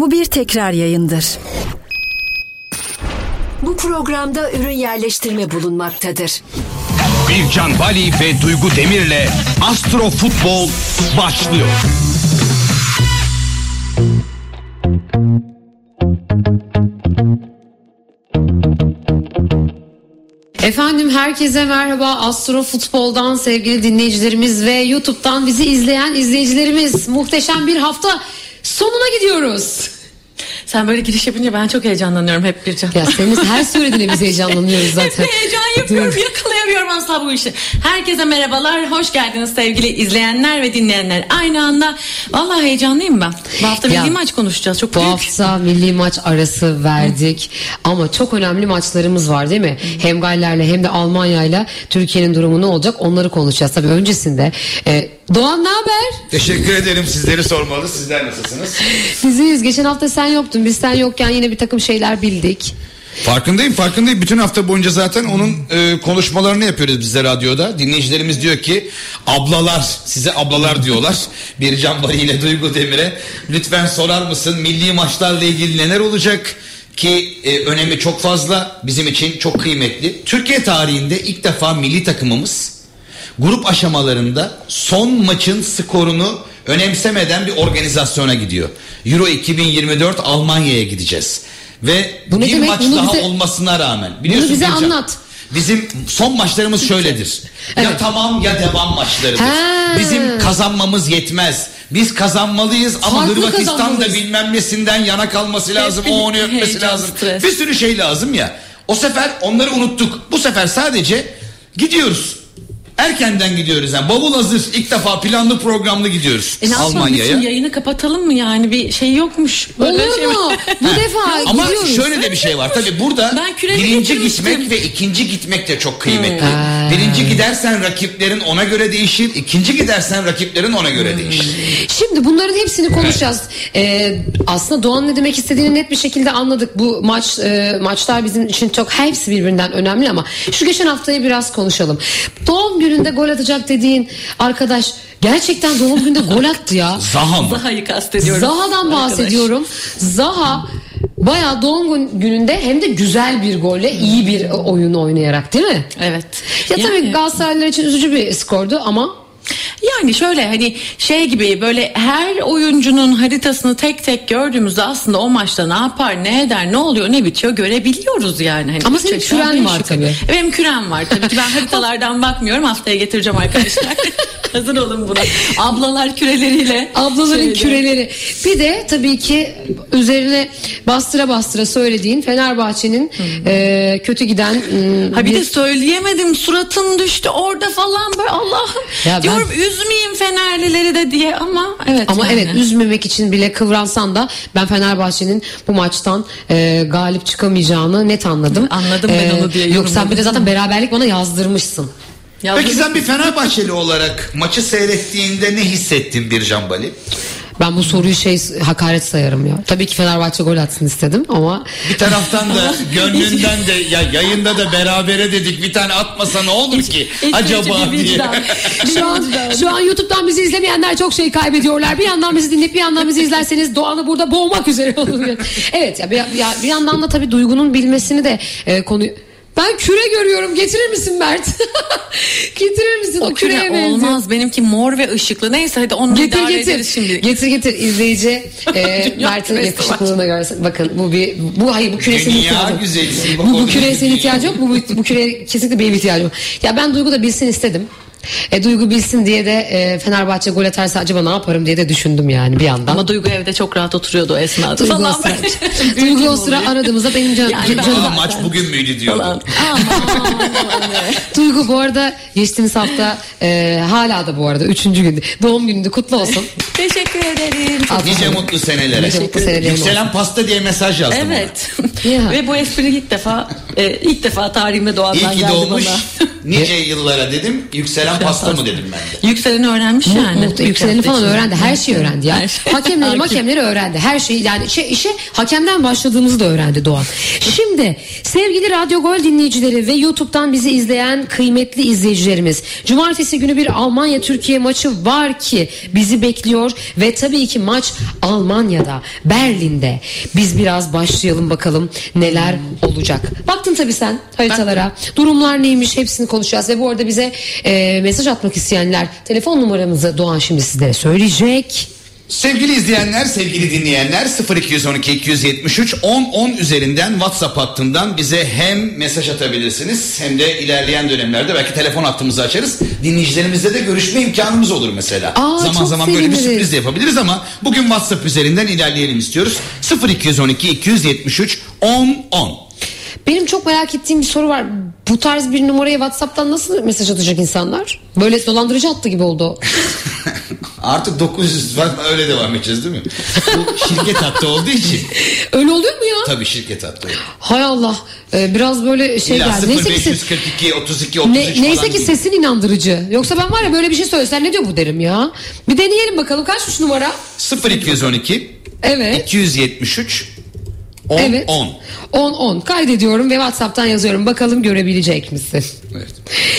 Bu bir tekrar yayındır. Bu programda ürün yerleştirme bulunmaktadır. Bircan Bali ve Duygu Demir'le Astro Futbol başlıyor. Efendim herkese merhaba Astro Futbol'dan sevgili dinleyicilerimiz ve YouTube'dan bizi izleyen izleyicilerimiz muhteşem bir hafta sonuna gidiyoruz. Sen böyle giriş yapınca ben çok heyecanlanıyorum hep bir can. Ya senin her söylediğine biz heyecanlanıyoruz zaten. Hep heyecan yapıyorum yakalayamıyorum asla bu işi. Herkese merhabalar hoş geldiniz sevgili izleyenler ve dinleyenler. Aynı anda vallahi heyecanlıyım ben. Bu hafta Ya, milli maç konuşacağız çok Bu büyük. hafta milli maç arası verdik ama çok önemli maçlarımız var değil mi? Hem Galler'le hem de Almanya'yla Türkiye'nin durumu ne olacak onları konuşacağız. Tabii öncesinde e, Doğan ne haber? Teşekkür ederim sizleri sormalı. Sizler nasılsınız? Biziz. Geçen hafta sen yoktun. Biz sen yokken yine bir takım şeyler bildik. Farkındayım farkındayım. Bütün hafta boyunca zaten onun e, konuşmalarını yapıyoruz biz de radyoda. Dinleyicilerimiz diyor ki ablalar size ablalar diyorlar. Bir Can Bari ile Duygu Demir'e lütfen sorar mısın milli maçlarla ilgili neler olacak? Ki e, önemi çok fazla bizim için çok kıymetli. Türkiye tarihinde ilk defa milli takımımız grup aşamalarında son maçın skorunu önemsemeden bir organizasyona gidiyor. Euro 2024 Almanya'ya gideceğiz. Ve Bu ne bir demek? maç Bunu daha bize- olmasına rağmen. Biliyorsun bize Gülcan, anlat. Bizim son maçlarımız şöyledir. Ya Evet. tamam ya devam maçlarıdır. Ha. Bizim kazanmamız yetmez. Biz kazanmalıyız ama Farklı Hırvatistan da kazanmalıyız. bilmem nesinden yana kalması lazım. O onu öpmesi Heyecan, lazım. stres. Bir sürü şey lazım ya. O sefer onları unuttuk. Bu sefer sadece gidiyoruz. Erkenden gidiyoruz yani bavul hazır ilk defa planlı programlı gidiyoruz E ne yapalım bütün Almanya'ya. yayını kapatalım mı yani bir şey yokmuş. Böyle Olur şey mu? Bu defa Ama gidiyoruz. şöyle de bir şey var. Tabii burada birinci gitmek ve ikinci gitmek de çok kıymetli. Hmm. Birinci gidersen rakiplerin ona göre değişir. ikinci gidersen rakiplerin ona göre Hmm. değişir. Şimdi bunların hepsini konuşacağız. Ee, aslında Doğan ne demek istediğini net bir şekilde anladık. Bu maç e, maçlar bizim için çok hepsi birbirinden önemli ama şu geçen haftayı biraz konuşalım. Doğum gününde gol atacak dediğin arkadaş gerçekten doğum gününde gol attı ya. Zaha mı? Zaha'yı kastediyorum. Zaha'dan Arkadaş. bahsediyorum. Zaha bayağı doğum gün- gününde hem de güzel bir golle iyi bir oyun oynayarak değil mi? Evet. Ya tabii Yani- Galatasaraylılar için üzücü bir skordu ama Yani şöyle hani şey gibi böyle her oyuncunun haritasını tek tek gördüğümüzde aslında o maçta ne yapar, ne eder, ne oluyor, ne bitiyor görebiliyoruz yani. Hani Ama senin küren beş var tabii. E, Benim kürem var tabii ki ben haritalardan bakmıyorum haftaya getireceğim arkadaşlar. Hazır olun buna. Ablalar küreleriyle. Ablaların küreleri. Bir de tabii ki üzerine bastıra bastıra söylediğin Fenerbahçe'nin e, kötü giden m, Ha bir de söyleyemedim suratım düştü orada falan böyle Allah'ım ben- diyorum üzmeyeyim Fenerlileri de diye ama evet ama yani. evet üzmemek için bile kıvransan da ben Fenerbahçe'nin bu maçtan e, galip çıkamayacağını net anladım. E, Anladım ben onu diye Yok sen bir de zaten beraberlik bana yazdırmışsın. Ya Peki sen bir Fenerbahçeli olarak maçı seyrettiğinde ne hissettin bir Bali? Ben bu soruyu şey hakaret sayarım ya. Tabii ki Fenerbahçe gol atsın istedim ama Bir taraftan da gönlünden de ya yayında da berabere dedik bir tane atmasa ne olur ki İç acaba bir diye. Şu an, şu an YouTube'dan bizi izlemeyenler çok şey kaybediyorlar. Bir yandan bizi dinleyip bir yandan bizi izlerseniz Doğan'ı burada boğmak üzere olur. evet ya bir, ya bir yandan da tabii Duygu'nun bilmesini de e, konu... Ben küre görüyorum. Getirir misin Mert? Getirir misin? O, O küreye küre benziyor. olmaz benimki mor ve ışıklı neyse hadi onu Getir idare getir. ederiz şimdi. Getir getir izleyici e, Mert'in yakışıklılığına görsün. Bakın bu bir bu hayır bu küre senin ihtiyacın. yok. Bu, bu küreye senin ihtiyacı yok. Bu, bu, küreye kesinlikle benim ihtiyacım yok. Ya ben Duygu da bilsin istedim. E, Duygu bilsin diye de e, Fenerbahçe gol atarsa acaba ne yaparım diye de düşündüm yani bir yandan. Ama Duygu evde çok rahat oturuyordu o esnada. Duygu o falan sıra. Duygu o sıra aradığımızda benim can, Yani canım. Aa, maç bugün müydü diyordu. Aman. Duygu bu arada geçtiğimiz hafta e, hala da bu arada üçüncü gündü. Doğum gününde kutlu olsun. Teşekkür ederim. Al Nice mutlu senelere. Nice mutlu senelerin Yükselen pasta diye mesaj yazdım. Evet. Ve bu espri ilk defa e, ilk defa tarihimde ona. doğandan İyi ki geldi doğmuş. bana. Nice yıllara dedim. Yükselen pasta mı dedim ben de. Yükseleni öğrenmiş Mu- yani. muhte- yükseleni falan öğrendi. Her şeyi öğrendi ya. Her şey. Hakemleri hakemleri öğrendi. Her şeyi yani işe, işe hakemden başladığımızı da öğrendi Doğan. Şimdi sevgili Radyo Gol dinleyicileri ve YouTube'dan bizi izleyen kıymetli izleyicilerimiz. Cumartesi günü bir Almanya Türkiye maçı var ki bizi bekliyor ve tabii ki maç Almanya'da, Berlin'de. Biz biraz başlayalım bakalım neler olacak. Baktın tabii sen haritalara. Durumlar neymiş hepsini konuşacağız ve bu arada bize e, mesaj atmak isteyenler telefon numaramızı Doğan şimdi sizlere söyleyecek. Sevgili izleyenler, sevgili dinleyenler 0212 273 10 10 üzerinden WhatsApp hattından bize hem mesaj atabilirsiniz hem de ilerleyen dönemlerde belki telefon hattımızı açarız. Dinleyicilerimizle de görüşme imkanımız olur mesela. Aa, zaman zaman böyle bir seviniriz. sürpriz de yapabiliriz ama bugün WhatsApp üzerinden ilerleyelim istiyoruz. 0212 273 10 10. Benim çok merak ettiğim bir soru var. Bu tarz bir numaraya WhatsApp'tan nasıl mesaj atacak insanlar? Böyle dolandırıcı attı gibi oldu. Artık 900 var öyle devam edeceğiz değil mi? Bu şirket hattı olduğu için. Öyle oluyor mu ya? Tabii şirket hattı. Hay Allah. Ee, biraz böyle şey İlla geldi. Neyse ki, ses, 0542 32 33 ne, falan neyse ki değil. sesin inandırıcı. Yoksa ben var ya böyle bir şey söylesen ne diyor bu derim ya. Bir deneyelim bakalım kaçmış numara? 0212 Evet. 273 10 evet. 10. 10 10 kaydediyorum ve WhatsApp'tan yazıyorum. Bakalım görebilecek misin? Evet.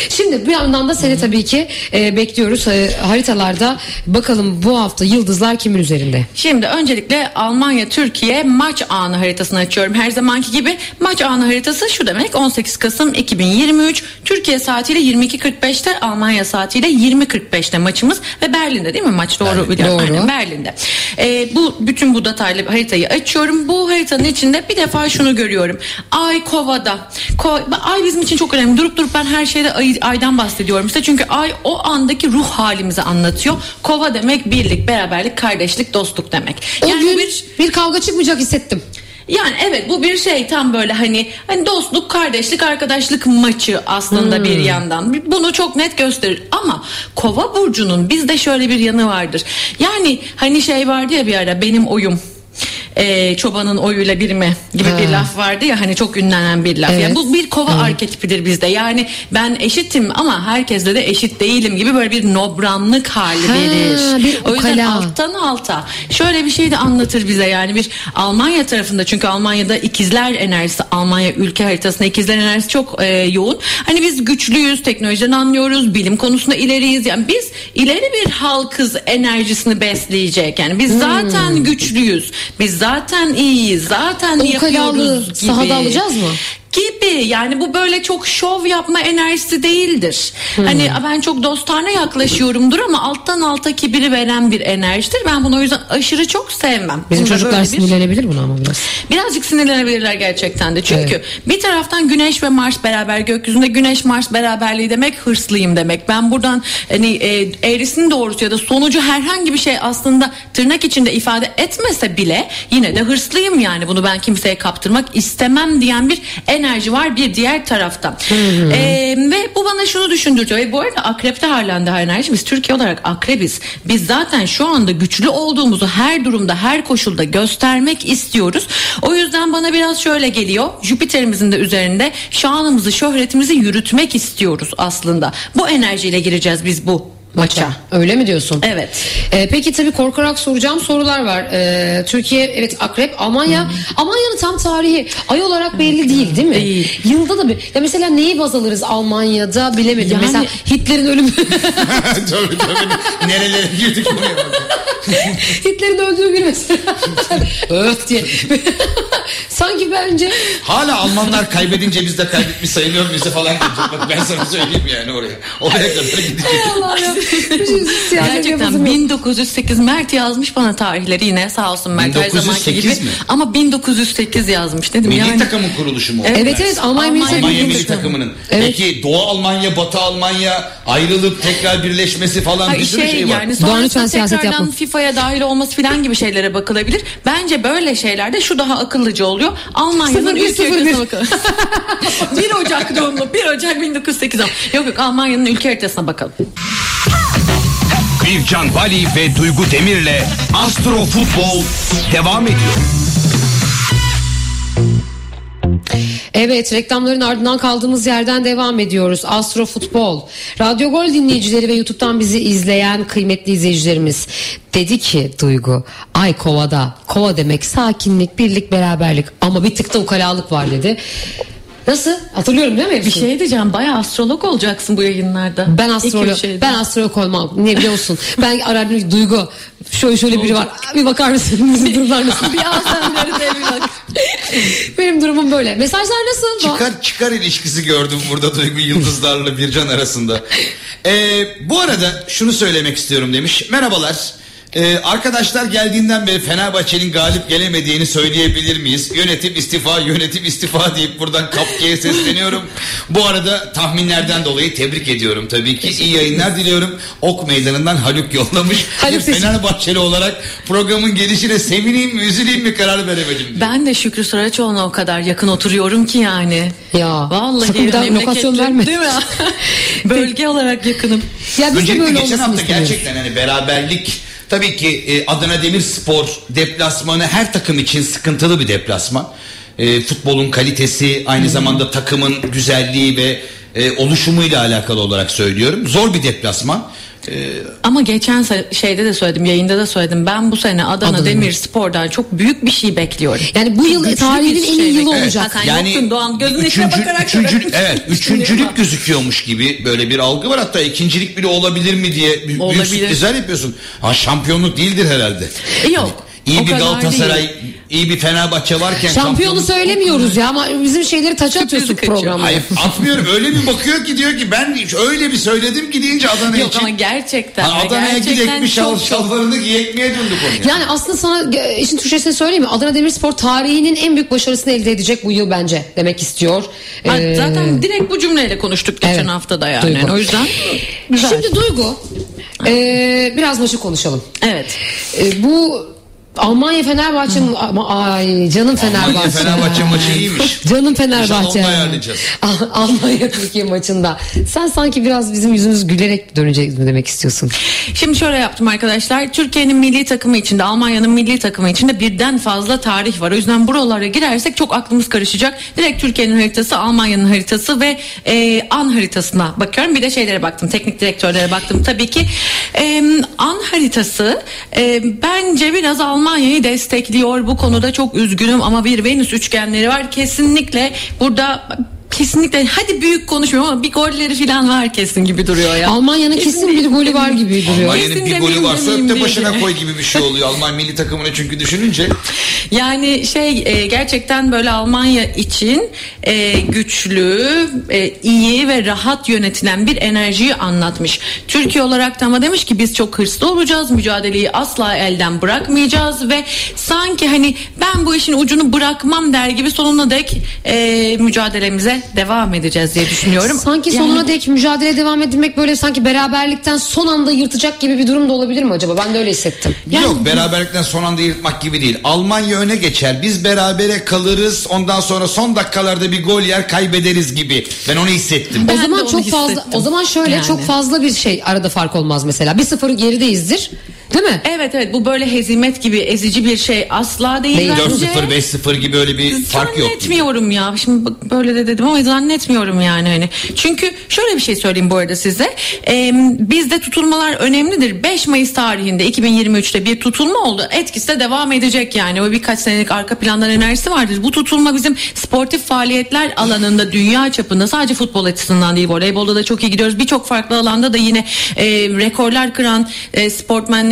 Şimdi bir yandan da seni tabii ki e, bekliyoruz E, haritalarda. Bakalım bu hafta yıldızlar kimin üzerinde? Şimdi öncelikle Almanya Türkiye maç anı haritasını açıyorum. Her zamanki gibi maç anı haritası şu demek 18 Kasım 2023 Türkiye saatiyle 22.45'te Almanya saatiyle 20.45'te maçımız ve Berlin'de değil mi maç doğru Berlin. biliyorum. Doğru. Aynen, Berlin'de. Ee, bu bütün bu detaylı haritayı açıyorum. Bu haritanın içinde bir defa şunu görüyorum. Ay kovada. Ko- ay bizim için çok önemli. Durup durup ben her şeyde ay, aydan bahsediyorum size. Çünkü ay o andaki ruh halimizi anlatıyor. Kova demek birlik, beraberlik, kardeşlik, dostluk demek. O Yani gün bir... bir kavga çıkmayacak hissettim. yani evet bu bir şey tam böyle hani hani dostluk, kardeşlik, arkadaşlık maçı aslında bir yandan. Bunu çok net gösterir ama Kova burcunun bizde şöyle bir yanı vardır. Yani hani şey vardı ya bir ara benim oyum e, çobanın oyuyla bir mi gibi bir Ha. laf vardı ya hani çok ünlenen bir laf. Evet. Yani bu bir kova arketipidir bizde. Yani ben eşitim ama herkesle de eşit değilim gibi böyle bir nobranlık hali Ha, verir. bir o yüzden alttan alta şöyle bir şey de anlatır bize yani bir Almanya tarafında çünkü Almanya'da ikizler enerjisi Almanya ülke haritasında ikizler enerjisi çok e, yoğun. Hani biz güçlüyüz, teknolojiden anlıyoruz, bilim konusunda ileriyiz. Yani biz ileri bir halkız enerjisini besleyecek. Yani biz zaten güçlüyüz. Biz zaten iyiyiz. Zaten O yapıyoruz gibi. sahada alacağız mı? Gibi yani bu böyle çok şov yapma enerjisi değildir. Hani ben çok dostane yaklaşıyorumdur ama alttan alta kibiri veren bir enerjidir. Ben bunu o yüzden aşırı çok sevmem. Bizim Bunda çocuklar bir- sinirlenebilir buna ama biraz. Birazcık sinirlenebilirler gerçekten de. Çünkü bir taraftan Güneş ve Mars beraber gökyüzünde Güneş Mars beraberliği demek hırslıyım demek. Ben buradan hani e, eğrisini doğrusu ya da sonucu herhangi bir şey aslında tırnak içinde ifade etmese bile yine de hırslıyım yani bunu ben kimseye kaptırmak istemem diyen bir enerji var bir diğer tarafta. E, ve bu bana şunu düşündürtüyor. Ve bu arada akrepte halen daha enerji. Biz Türkiye olarak akrebiz. Biz zaten şu anda güçlü olduğumuzu her durumda her koşulda göstermek istiyoruz. O yüzden bana biraz şöyle geliyor. Jüpiter'imizin de üzerinde şanımızı şöhretimizi yürütmek istiyoruz aslında. Bu enerjiyle gireceğiz biz bu maça. Öyle mi diyorsun? Evet. Ee, peki tabii korkarak soracağım sorular var. Ee, Türkiye evet akrep Almanya. Almanya'nın tam tarihi ay olarak belli değil değil mi? Değil. Yılda da bir. Ya mesela neyi baz alırız Almanya'da bilemedim. Yani- Mesela Hitler'in ölümü. tabii tabii. Nerelere girdik. Hitler'in öldüğü gün mesela. Öf diye. Sanki bence Hala Almanlar kaybedince biz de kaybetmiş sayılıyor muyuz falan. Bak ben sana söyleyeyim yani oraya. Oraya kadar gidecek. Allah ya. Şey, Gerçekten yapasım yok. 1908 Mert yazmış bana tarihleri yine sağ olsun Mert her zamanki 1908 gibi. mi? Ama 1908 yazmış dedim Milli yani. takımın kuruluşu mu? o? Evet evet Almanya milli Almanya takımı. Almanya milli takım. takımının. Evet. Peki Doğu Almanya, Batı Almanya ayrılıp tekrar birleşmesi falan Hayır, bir sürü şey, var. yani sonrasında lütfen siyaset tekrardan. FIFA'ya dahil olması filan gibi şeylere bakılabilir. Bence böyle şeylerde şu daha akıllıca oluyor. Almanya'nın 01, ülke 01. haritasına bakalım. 1 Ocak doğumlu 1 Ocak 1908 Yok yok Almanya'nın ülke haritasına bakalım. Bircan Bali ve Duygu Demir'le Astro Futbol devam ediyor. Evet reklamların ardından kaldığımız yerden devam ediyoruz. Astro Futbol. Radyo Gol dinleyicileri ve YouTube'dan bizi izleyen kıymetli izleyicilerimiz dedi ki Duygu ay kovada kova demek sakinlik birlik beraberlik ama bir tık da ukalalık var dedi. Nasıl? Hatırlıyorum değil mi? Bir şey diyeceğim bayağı astrolog olacaksın bu yayınlarda. Ben astrolog, şeyde. ben astrolog olmam. Ne biliyor musun? ben arardım Duygu. Şöyle şöyle biri var. Bir bakar mısın? Bizim durumlar nasıl? bir an sen bir bak. Benim durumum böyle. Mesajlar nasıl? Çıkar çıkar ilişkisi gördüm burada Duygu Yıldızlar'la Bircan arasında. Ee, bu arada şunu söylemek istiyorum demiş. Merhabalar. Ee, arkadaşlar geldiğinden beri Fenerbahçe'nin galip gelemediğini söyleyebilir miyiz? Yönetim istifa, yönetim istifa deyip buradan Kapki'ye sesleniyorum. Bu arada tahminlerden dolayı tebrik ediyorum tabii ki. İyi yayınlar diliyorum. Ok Meydanı'ndan Haluk yollamış. Haluk Bir Fenerbahçeli olarak programın gelişine sevineyim mi, üzüleyim mi karar veremedim. diyor. Ben de Şükrü Saraçoğlu'na o kadar yakın oturuyorum ki yani. Ya, Vallahi sakın bir daha lokasyon verme. Değil mi? Bölge olarak yakınım. Ya biz de Öncelikle böyle geçen hafta gerçekten hani beraberlik tabii ki e, Adana Demirspor deplasmanı her takım için sıkıntılı bir deplasman. E, futbolun kalitesi aynı zamanda takımın güzelliği ve e, oluşumuyla alakalı olarak söylüyorum. Zor bir deplasman. E, Ama geçen şeyde de söyledim, yayında da söyledim. Ben bu sene Adana, Adana Demirspor'dan çok büyük bir şey bekliyorum. Yani bu yıl tarihinin en iyi şey yılı olacak. Ha, sen yoktun Doğan gözünün içine üçüncü- bakarak üçüncü- evet üçüncülük gözüküyormuş gibi böyle bir algı var hatta ikincilik bile olabilir mi diye büyük, Olabilir. sürprizler yapıyorsun. Ha şampiyonluk değildir herhalde. E, Yok. İyi o bir Galatasaray, değil. iyi bir Fenerbahçe varken Şampiyonu söylemiyoruz ya ama bizim şeyleri taça atıyorsun programda. Hayır atmıyorum öyle bir bakıyor ki diyor ki ben öyle bir söyledim ki deyince Adana Yok için. ama gerçekten. Ha, Adana'ya gerçekten gidecek bir şal, şalvarını giyekmeye döndü konu. Yani aslında sana e, işin Türkçesini söyleyeyim mi? Adana Demirspor tarihinin en büyük başarısını elde edecek bu yıl bence demek istiyor. Ha, Ee, Zaten direkt bu cümleyle konuştuk geçen evet. hafta da yani. Duygu. O yüzden güzel. Şimdi Duygu e, biraz maçı konuşalım. evet. E, bu Almanya Fenerbahçe mi? Ama ay canım Fenerbahçe. Almanya Fenerbahçe maçı iyiymiş. Canım İnşallah Fenerbahçe. da ayarlayacağız. Al- Almanya Türkiye maçında. Sen sanki biraz bizim yüzümüz gülerek dönecek mi demek istiyorsun? Şimdi şöyle yaptım arkadaşlar. Türkiye'nin milli takımı içinde, Almanya'nın milli takımı içinde birden fazla tarih var. O yüzden buralara girersek çok aklımız karışacak. Direkt Türkiye'nin haritası, Almanya'nın haritası ve e, an haritasına bakıyorum. Bir de şeylere baktım, teknik direktörlere baktım. Tabii ki e, an haritası e, bence biraz Almanya'yı destekliyor. Bu konuda çok üzgünüm ama bir Venüs üçgenleri var. Kesinlikle burada kesinlikle hadi büyük konuşmuyorum ama bir golleri falan var kesin gibi duruyor ya. Almanya'nın kesin bir golü var gibi duruyor. Almanya'nın Kesin bir golü varsa demeyeyim öp de diye. başına koy gibi bir şey oluyor. Alman milli takımını çünkü düşününce. Yani şey e, gerçekten böyle Almanya için e, güçlü, e, iyi ve rahat yönetilen bir enerjiyi anlatmış. Türkiye olarak da ama demiş ki biz çok hırslı olacağız, mücadeleyi asla elden bırakmayacağız ve sanki hani ben bu işin ucunu bırakmam der gibi sonuna dek e, mücadelemize devam edeceğiz diye düşünüyorum. Sanki Yani- sonuna dek mücadele devam edilmek böyle sanki beraberlikten son anda yırtacak gibi bir durum da olabilir mi acaba? Ben de öyle hissettim. Yok beraberlikten son anda yırtmak gibi değil. Almanya öne geçer. Biz berabere kalırız. Ondan sonra son dakikalarda bir gol yer kaybederiz gibi. Ben onu hissettim. Ben o zaman çok fazla hissettim. o zaman şöyle Yani. çok fazla bir şey arada fark olmaz mesela. Bir sıfır gerideyizdir. Değil mi? Evet evet bu böyle hezimet gibi ezici bir şey asla değil, Değil. bence. 4-0 5-0 gibi öyle bir fark yok. Zannetmiyorum ya. Şimdi bak böyle de dedim ama zannetmiyorum yani hani. Çünkü şöyle bir şey söyleyeyim bu arada size. Ee, bizde tutulmalar önemlidir. 5 Mayıs tarihinde 2023'te bir tutulma oldu. Etkisi de devam edecek yani. O birkaç senelik arka plandan enerjisi vardır. Bu tutulma bizim sportif faaliyetler alanında dünya çapında sadece futbol açısından değil voleybolda da çok iyi gidiyoruz. Birçok farklı alanda da yine e, rekorlar kıran e,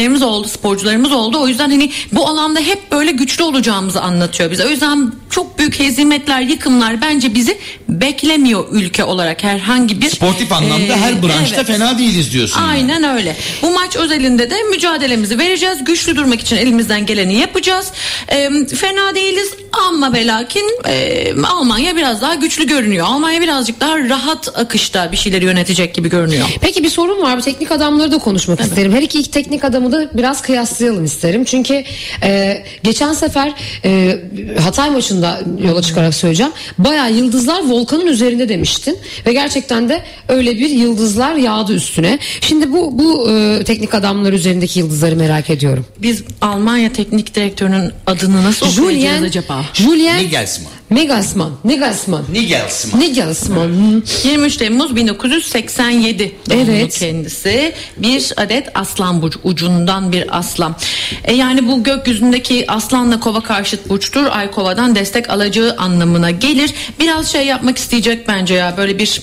sportmenlerimiz oldu, sporcularımız oldu. O yüzden hani bu alanda hep böyle güçlü olacağımızı anlatıyor bize. O yüzden çok büyük hezimetler, yıkımlar bence bizi beklemiyor ülke olarak herhangi bir Sportif anlamda e, her branşta evet. fena değiliz diyorsun. yani. Aynen öyle. Bu maç özelinde de mücadelemizi vereceğiz. Güçlü durmak için elimizden geleni yapacağız. Ee, fena değiliz ama ve lakin e, Almanya biraz daha güçlü görünüyor. Almanya birazcık daha rahat akışta bir şeyleri yönetecek gibi görünüyor. Peki bir sorun var. Bu teknik adamları da konuşmak isterim. Her iki teknik adamı da biraz kıyaslayalım isterim. Çünkü e, geçen sefer e, Hatay maçında yola çıkarak söyleyeceğim. Bayağı yıldızlar volkanın üzerinde demiştin. Ve gerçekten de öyle bir yıldızlar yağdı üstüne. Şimdi bu bu e, teknik adamlar üzerindeki yıldızları merak ediyorum. Biz Almanya teknik direktörünün adını nasıl okuyacağız Julien, acaba? Julien Nagelsmann. Megasman. Negasman. Nigelsmann. Negasman. 23 Temmuz 1987 doğumlu Evet. kendisi. Bir adet aslan burcu ucundan bir aslan. E yani bu gökyüzündeki aslanla kova karşıt burçtur. Ay kovadan destek alacağı anlamına gelir. Biraz şey yapmak isteyecek bence ya böyle bir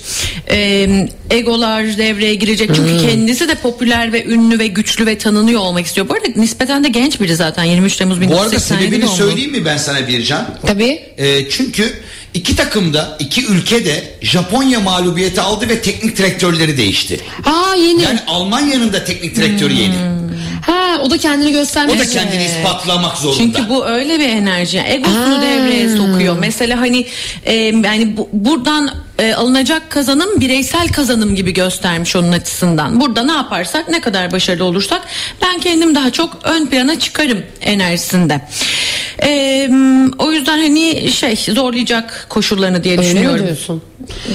e, egolar devreye girecek. Çünkü Hmm. kendisi de popüler ve ünlü ve güçlü ve tanınıyor olmak istiyor. Bu arada nispeten de genç biri zaten 23 Temmuz Bu arada 1987 sebebini doğumlu. söyleyeyim mi ben sana Bircan? Tabii. Ee, çünkü iki takımda iki ülkede Japonya mağlubiyeti aldı ve teknik direktörleri değişti. Aa yeni. Yani Almanya'nın da teknik direktörü yeni. Ha o da kendini göstermiş. O da kendini ispatlamak zorunda. Çünkü bu öyle bir enerji. Egosunu devreye sokuyor. Mesela hani e, yani bu, buradan e, alınacak kazanım bireysel kazanım gibi göstermiş onun açısından. Burada ne yaparsak ne kadar başarılı olursak ben kendim daha çok ön plana çıkarım enerjisinde. E, o yüzden hani şey zorlayacak koşullarını diye Öyle düşünüyorum. diyorsun?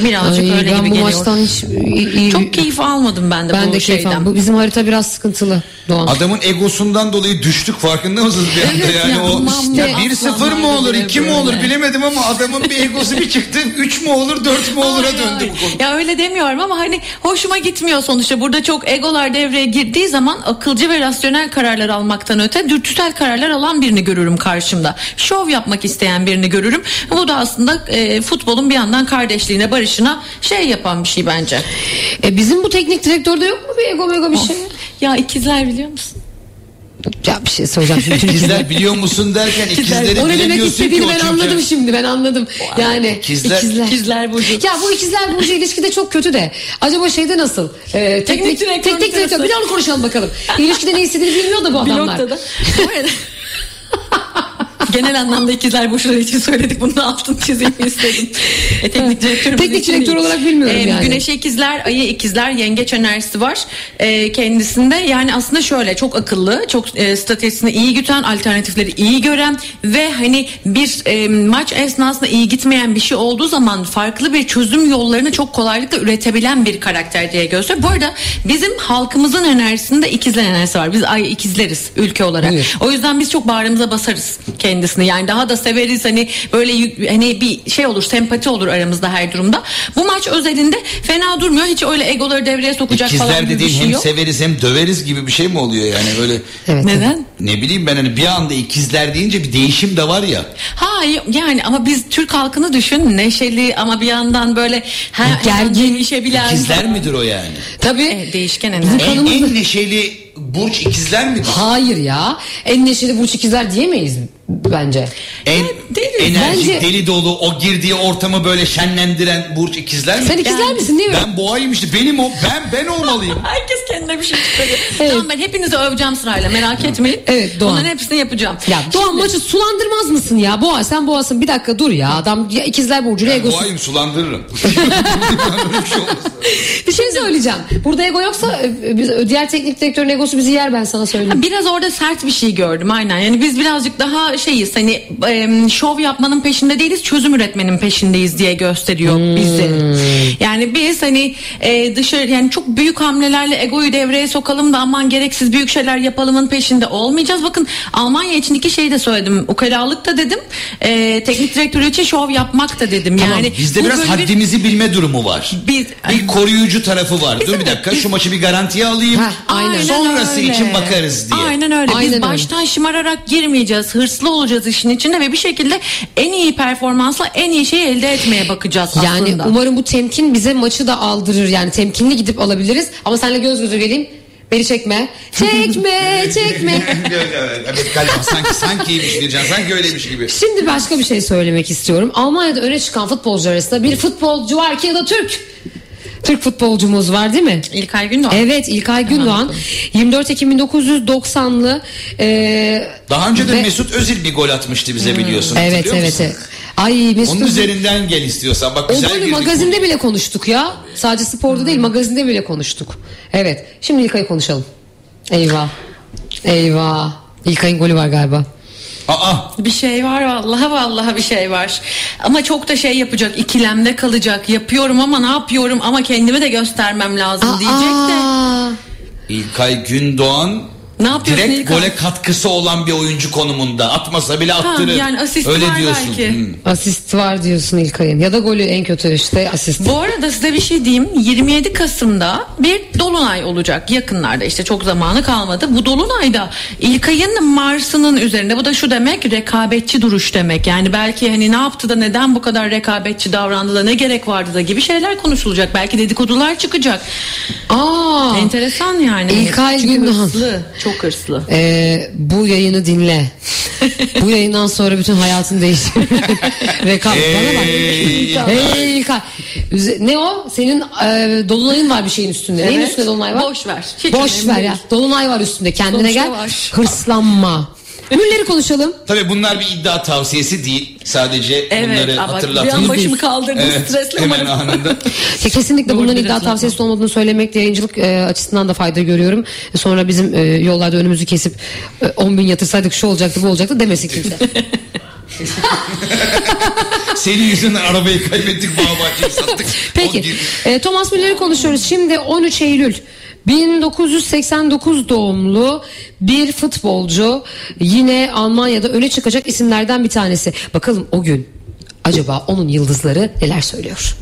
Birazcık Ay, öyle ben gibi bu geliyor. maçtan hiç iyi- Çok keyif almadım ben de ben bu de keyif şeyden. aldım. Bu bizim harita biraz sıkıntılı Doğan. Adamın egosundan dolayı düştük farkında mısınız bir anda Evet yani ya, o aman ya be, 1-0 mı olur aslanlar 2 mi olur bilemedim ama adamın bir egosu bir çıktı 3 mü olur 4 Ay, döndü bu konu. Ya öyle demiyorum ama hani hoşuma gitmiyor sonuçta. Burada çok egolar devreye girdiği zaman akılcı ve rasyonel kararlar almaktan öte dürtüsel kararlar alan birini görürüm karşımda. Şov yapmak isteyen birini görürüm. Bu da aslında e, futbolun bir yandan kardeşliğine, barışına şey yapan bir şey bence. E, bizim bu teknik direktörde yok mu bir ego mego bir şey? Ya ikizler biliyor musun? Ya bir şey söyleyeceğim şimdi. İkizler biliyor musun derken ikizleri o ne demek istediğini ben anladım şimdi ben anladım. Yani İkizler- İkizler burcu. Ya bu ikizler burcu ilişki de çok kötü de. Acaba şeyde nasıl? Ee, teknik, direktör teknik direktör. Bir de onu konuşalım bakalım. İlişkide ne istediğini bilmiyor da bu Bir adamlar. noktada. Genel anlamda ikizler burçları için söyledik. Bunun altını çizeyim istedim. E, teknik direktörümüz Teknik direktör olarak bilmiyorum yani. Güneş ikizler, ayı ikizler, yengeç enerjisi var e, kendisinde. Yani aslında şöyle çok akıllı, çok e, stratejisini iyi güten, alternatifleri iyi gören ve hani bir e, maç esnasında iyi gitmeyen bir şey olduğu zaman farklı bir çözüm yollarını çok kolaylıkla üretebilen bir karakter diye gösteriyor. Bu arada bizim halkımızın enerjisinde ikizler enerjisi var. Biz ay ikizleriz ülke olarak. Evet. O yüzden biz çok bağrımıza basarız kendisini. Yani daha da severiz hani böyle hani bir şey olur, sempati olur aramızda her durumda. Bu maç özelinde fena durmuyor. Hiç öyle egoları devreye sokacak falan İkizler gibi bir şey hem yok. severiz hem döveriz gibi bir şey mi oluyor yani böyle Evet. Neden? ne bileyim ben hani bir anda ikizler deyince bir değişim de var ya. Ha yani ama biz Türk halkını düşün neşeli ama bir yandan böyle her, Gergin. değişebilen. İkizler midir o yani? Tabii. E, değişken enerji. En, en neşeli burç ikizler midir? Hayır ya. En neşeli burç ikizler diyemeyiz bence. En deriz. enerjik Bence- deli dolu o girdiği ortamı böyle şenlendiren burç ikizler mi? Sen ikizler Yani- misin değil mi? Ben boğayım işte benim o ben ben olmalıyım. Herkes kendine bir şey çıkarıyor. Evet. Tamam ben hepinizi öveceğim sırayla merak etmeyin. Evet, Doğan. Onların hepsini yapacağım. Ya Doğan Şimdi- maçı sulandırmaz mısın ya? Boğa sen boğasın bir dakika dur ya. Adam ya ikizler burcuyla Ben egosu. boğayım sulandırırım. Bir şey. Bir şey söyleyeceğim. Burada ego yoksa e, biz- diğer teknik direktörün egosu bizi yer ben sana söyleyeyim. Biraz orada sert bir şey gördüm aynen. Yani biz birazcık daha şeyiz hani e, şov yapmanın peşinde değiliz çözüm üretmenin peşindeyiz diye gösteriyor Hmm. bizi. Yani biz hani e, dışarı yani çok büyük hamlelerle egoyu devreye sokalım da aman gereksiz büyük şeyler yapalımın peşinde olmayacağız. Bakın Almanya için iki şey de söyledim. Ukalalık da dedim. E, teknik direktörü için şov yapmak da dedim. Tamam, yani bizde biraz böyle bir- haddimizi bilme durumu var. Biz- bir koruyucu tarafı var. Dur bir dakika biz- şu maçı bir garantiye alayım. Heh, aynen. Sonrası öyle. için bakarız diye. Aynen öyle. Aynen Biz öyle. baştan şımararak girmeyeceğiz. Hırslı olacağız işin içinde ve bir şekilde en iyi performansla en iyi şeyi elde etmeye bakacağız Yani aslında. umarım bu temkin bize maçı da aldırır. Yani temkinli gidip alabiliriz. Ama seninle göz göze geleyim. Beni çekme. Çekme, çekme. evet galiba sanki sankiymiş Bircan sanki öyleymiş gibi. Şimdi başka bir şey söylemek istiyorum. Almanya'da öne çıkan futbolcular arasında bir futbolcu var ki ya da Türk. Türk futbolcumuz var değil mi? İlkay Gündoğan. Evet İlkay Gündoğan 24 Ekim 1990'lı e, Daha önce de ve- Mesut Özil bir gol atmıştı bize biliyorsun. Evet hatırlıyor evet musun? evet. Ay Mesut Onun Özil- üzerinden gel istiyorsan. Bak O güzel golü girdik magazinde konuya. bile konuştuk ya. Sadece sporda değil magazinde bile konuştuk. Evet. Şimdi İlkay'ı konuşalım. Eyvah. Eyvah. İlkay'ın golü var galiba. Aa Bir şey var vallahi vallahi bir şey var. Ama çok da şey yapacak ikilemde kalacak. Yapıyorum ama ne yapıyorum ama kendimi de göstermem lazım diyecek de. Aa, İlkay Gündoğan Ne yapıyorsun Direkt İlkan? gole katkısı olan bir oyuncu konumunda. Atmasa bile Ha, attırır. yani asist Öyle var diyorsun. belki. Hmm. Asist var diyorsun İlkay'ın. Ya da golü en kötü işte asist. Bu arada size bir şey diyeyim. 27 Kasım'da bir dolunay olacak yakınlarda işte çok zamanı kalmadı. Bu dolunayda İlkay'ın Mars'ının üzerinde bu da şu demek rekabetçi duruş demek. Yani belki hani ne yaptı da neden bu kadar rekabetçi davrandı da ne gerek vardı da gibi şeyler konuşulacak. Belki dedikodular çıkacak. Aa, Enteresan yani. İlkay Çünkü Gündoğan. hırslı. Çok hırslı. Ee, bu yayını dinle. bu yayından sonra bütün hayatın değişir. Rekabet bana bak. Ey, Hey İlkay. Üze- Ne o? Senin e, dolunayın var bir şeyin üstünde. Neyin Evet. üstünde dolunay var? Boş ver. Hiç Boş önemli ver değil. ya. Dolunay var üstünde. Kendine Sonuçta gel. var. Hırslanma. Ünlüleri konuşalım. Tabii bunlar bir iddia tavsiyesi değil. Sadece Evet, bunları hatırlatın. bir an başımı kaldırdım stresle hemen umarım. anında. Ya kesinlikle bunların bir iddia tavsiyesi olmadığını söylemekte yayıncılık e, açısından da fayda görüyorum. Sonra bizim e, yollarda önümüzü kesip e, 10 bin yatırsaydık şu olacaktı bu olacaktı demesin kimse. Senin yüzünden arabayı kaybettik Bağbahçe'yi sattık. Peki e, Thomas Müller'i konuşuyoruz. Şimdi 13 Eylül 1989 doğumlu bir futbolcu yine Almanya'da öne çıkacak isimlerden bir tanesi. Bakalım o gün acaba onun yıldızları neler söylüyor?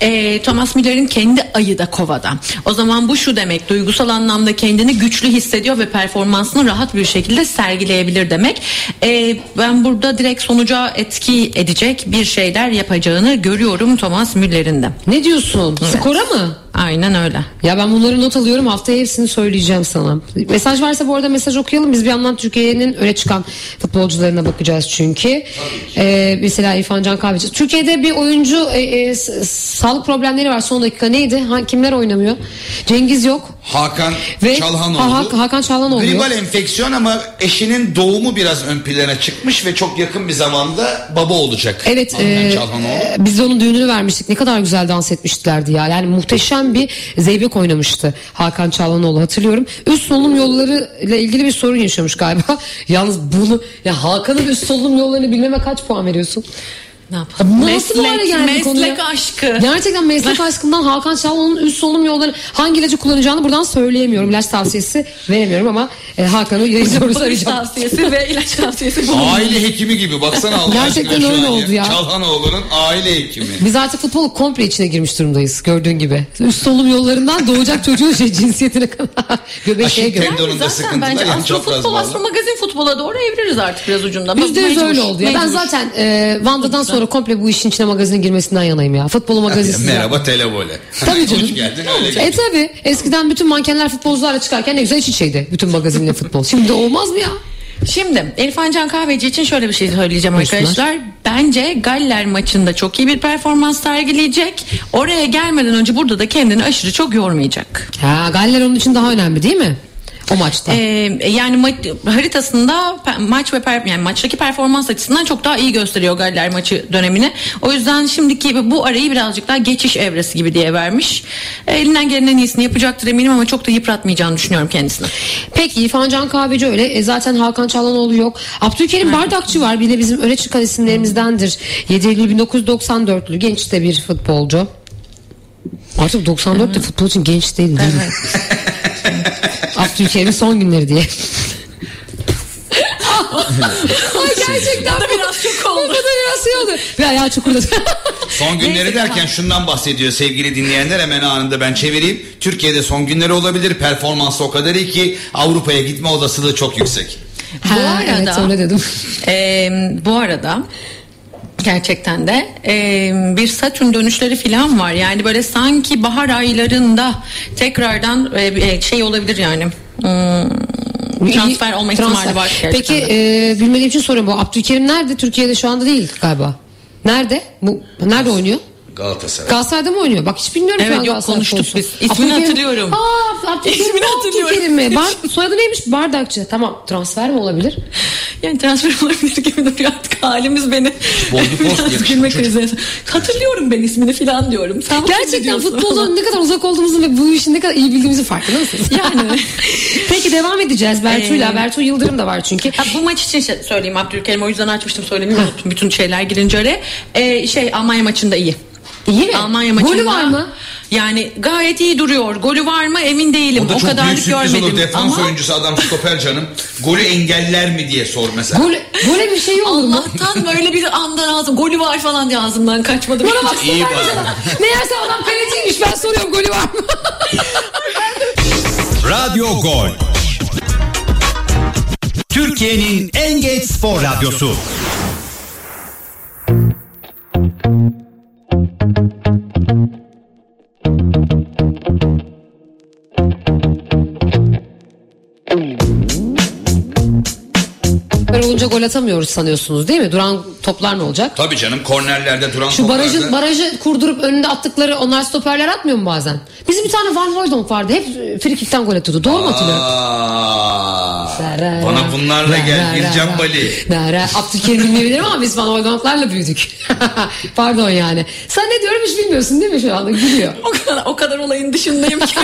Ee, Thomas Müller'in kendi ayı da kovada. O zaman bu şu demek duygusal anlamda kendini güçlü hissediyor ve performansını rahat bir şekilde sergileyebilir demek. Ee, ben burada direkt sonuca etki edecek bir şeyler yapacağını görüyorum Thomas Müller'in de. Ne diyorsun? Skora mı? Aynen öyle. Ya ben bunları not alıyorum haftaya hepsini söyleyeceğim sana. Mesaj varsa bu arada mesaj okuyalım. Biz bir yandan Türkiye'nin öne çıkan futbolcularına bakacağız çünkü. Ee, mesela İrfan Can Kahveci. Türkiye'de bir oyuncu e, e, sağlık problemleri var son dakika neydi? Ha, kimler oynamıyor? Cengiz yok. Hakan Ve Çalhanoğlu. Ha- Ha- Hakan Çalhanoğlu. Gribal enfeksiyon ama eşinin doğumu biraz ön plana çıkmış ve çok yakın bir zamanda baba olacak. Evet e, Çalhanoğlu. e, biz onun düğününü vermiştik. Ne kadar güzel dans etmişlerdi ya. Yani muhteşem bir zeybek oynamıştı Hakan Çalhanoğlu hatırlıyorum. Üst solunum yolları ile ilgili bir sorun yaşamış galiba. Yalnız bunu ya Hakan'ın üst solunum yollarını bilmeme kaç puan veriyorsun? Ne yapalım? Nasıl bu hale meslek, geldi meslek konuya? aşkı. Gerçekten meslek aşkından Hakan Çalhanoğlu'nun üst solunum yolları hangi ilacı kullanacağını buradan söyleyemiyorum. İlaç tavsiyesi veremiyorum ama e, Hakan'ı yayıncı Barış arayacağım. tavsiyesi ve ilaç tavsiyesi bu. Aile hekimi gibi baksana Allah Gerçekten öyle oldu ya. Çalhanoğlu'nun aile hekimi. Biz artık futbol komple içine girmiş durumdayız gördüğün gibi. Üst solunum yollarından doğacak çocuğun şey cinsiyetine kadar. Göbeşeye Aşık göre. tendonunda Zaten sıkıntılar bence yani astro çok futbol, astro magazin futbola doğru eviririz artık biraz ucunda. Yüzde yüz öyle oldu ya. Ben zaten e, Vanda'dan sonra komple bu işin içine magazinin girmesinden yanayım ya. Futbolu magazin. Merhaba televole. Tabii canım. Hoş geldin öyle. E tabi eskiden bütün mankenler futbolcularla çıkarken ne güzel iç içeydi. Bütün magazinle futbol. Şimdi olmaz mı ya? Şimdi İrfan Can Kahveci için şöyle bir şey söyleyeceğim Buyursunlar. arkadaşlar. Bence Galler maçında çok iyi bir performans sergileyecek. Oraya gelmeden önce burada da kendini aşırı çok yormayacak. Ha, Galler onun için daha önemli değil mi? O maçta. Ee, yani ma- haritasında maç ve per- yani maçtaki performans açısından çok daha iyi gösteriyor Galler maçı dönemini. O yüzden şimdiki bu arayı birazcık daha geçiş evresi gibi diye vermiş. Ee, elinden gelen en iyisini yapacaktır eminim ama çok da yıpratmayacağını düşünüyorum kendisini. Peki İrfan Can Kahveci öyle. E, zaten Hakan Çalhanoğlu yok. Abdülkerim Bardakçı var. Bir de bizim öne çıkan isimlerimizdendir. 7 Eylül 1994'lü genç de bir futbolcu. Artık 94 de futbol için genç değil değil mi? Abdülkerim'in son günleri diye. Ay gerçekten Bu da biraz çok oldu. Bu da biraz şey oldu. Bir ayağı çukurda. Son günleri Neyse, derken şundan bahsediyor sevgili dinleyenler hemen anında ben çevireyim. Türkiye'de son günleri olabilir performansı o kadar iyi ki Avrupa'ya gitme olasılığı çok yüksek. Bu Ha, arada evet öyle dedim. Ee, bu arada gerçekten de e, bir Satürn dönüşleri falan var. Yani böyle sanki bahar aylarında tekrardan e, e, şey olabilir yani. Hmm, transfer olma ihtimali var gerçekten Peki de. e, bilmediğim için soruyorum bu. Abdülkerim nerede? Türkiye'de şu anda değil galiba. Nerede? Bu nerede oynuyor? Galatasaray. Galatasaray'da mı oynuyor? Bak hiç bilmiyorum Evet, şu an yok, Galatasaray konuştuk futbolcusu. biz. İsmini Abdülkerim- hatırlıyorum. Aa, Abdülkerim İsmini mi? hatırlıyorum. Bar, soyadı neymiş? Bardakçı. Tamam transfer mi olabilir? Yani transfer olabilir gibi duruyor artık halimiz beni. Boldu post yakışıklı gülme çocuk. krizi. Hatırlıyorum ben ismini falan diyorum. Sen Gerçekten futboldan ne kadar uzak olduğumuzun ve bu işin ne kadar iyi bildiğimizin farkında mısınız? Yani. Peki devam edeceğiz Bertu'yla. Ee, Bertu Yıldırım da var çünkü. Ha, bu maç için şey söyleyeyim Abdülkerim o yüzden açmıştım söylemeyi unuttum bütün şeyler girince oraya. Ee, şey Almanya maçında iyi. İyi mi? Almanya maçında. Golü var mı? Yani gayet iyi duruyor. Golü var mı emin değilim. O da o çok büyük kadarlık sürpriz görmedim. olur. Defans Ama oyuncusu adam stoper canım. Golü engeller mi diye sor mesela. Gol, böyle bir şey olur mu? Allah'tan böyle bir anda ağzım golü var falan diye ağzımdan kaçmadı. Bana bak İyi mesela. Meğerse adam kaleciymiş ben soruyorum golü var mı? Radyo Gol. Türkiye'nin en geç spor radyosu. Böyle olunca gol atamıyoruz sanıyorsunuz değil mi? Duran toplar ne olacak? Tabii canım kornerlerde duran Şu toplarda- barajı kurdurup önünde attıkları onlar stoperler atmıyor mu bazen? Bizim bir tane Van Hooydonk vardı. Hep frikikten gol atıyordu. Doğru mu hatırlıyorum? Bana bunlarla gel Bircan Bali. Nara. Abdülkerim bilmeyebilirim ama biz Van Hooydonk'larla büyüdük. Pardon yani. Sen ne diyorum hiç bilmiyorsun değil mi şu anda? Gülüyor. o kadar o kadar olayın dışındayım ki.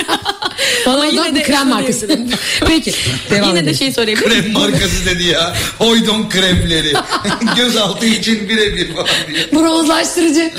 Van Hooydonk de bir krem markası. Peki. Devam Yine de şey söyleyebilir miyim? Krem markası dedi ya. Hoydon kremleri. Gözaltı için birebir falan diye. Bronzlaştırıcı.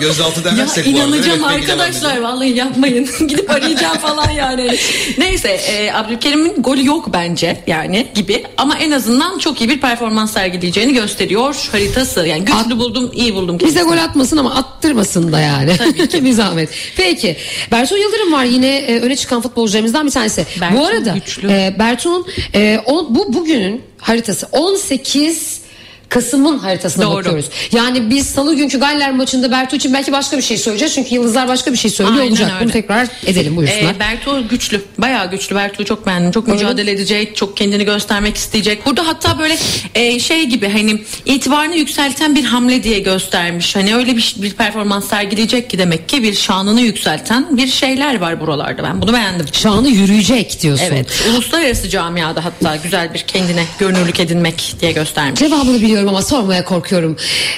Gözaltı Ya demezsek bu arada. inanacağım peki, devam arkadaşlar vallahi yapmayın. Gidip arayacağım falan yani. Neyse e, Abdülkerim'in golü yok bence yani gibi ama en azından çok iyi bir performans sergileyeceğini gösteriyor haritası. Yani güçlü At- buldum, iyi buldum. Bize kendisini. gol atmasın ama attırmasın da yani. Tabii ki. bir zahmet. Peki. Bertu Yıldırım var yine e, öne çıkan futbolcularımızdan bir tanesi. Bertu bu arada güçlü. e, Bertu'nun e, o, bu bugünün haritası 18 Kasım'ın haritasına Doğru. bakıyoruz. Yani biz salı günkü Galler maçında Bertu için belki başka bir şey söyleyeceğiz. Çünkü Yıldızlar başka bir şey söylüyor Aynen olacak. öyle. Bunu tekrar edelim buyursunlar. E, Bertu güçlü. Bayağı güçlü. Bertu'yu çok beğendim. Çok mücadele edecek. Çok kendini göstermek isteyecek. Burada hatta böyle e, şey gibi hani itibarını yükselten bir hamle diye göstermiş. Hani öyle bir, bir performans sergileyecek ki demek ki bir şanını yükselten bir şeyler var buralarda. Ben bunu beğendim. Şanı yürüyecek diyorsun. Evet. Uluslararası camiada hatta güzel bir kendine görünürlük edinmek diye göstermiş. Cevabını biliyorum ama sormaya korkuyorum.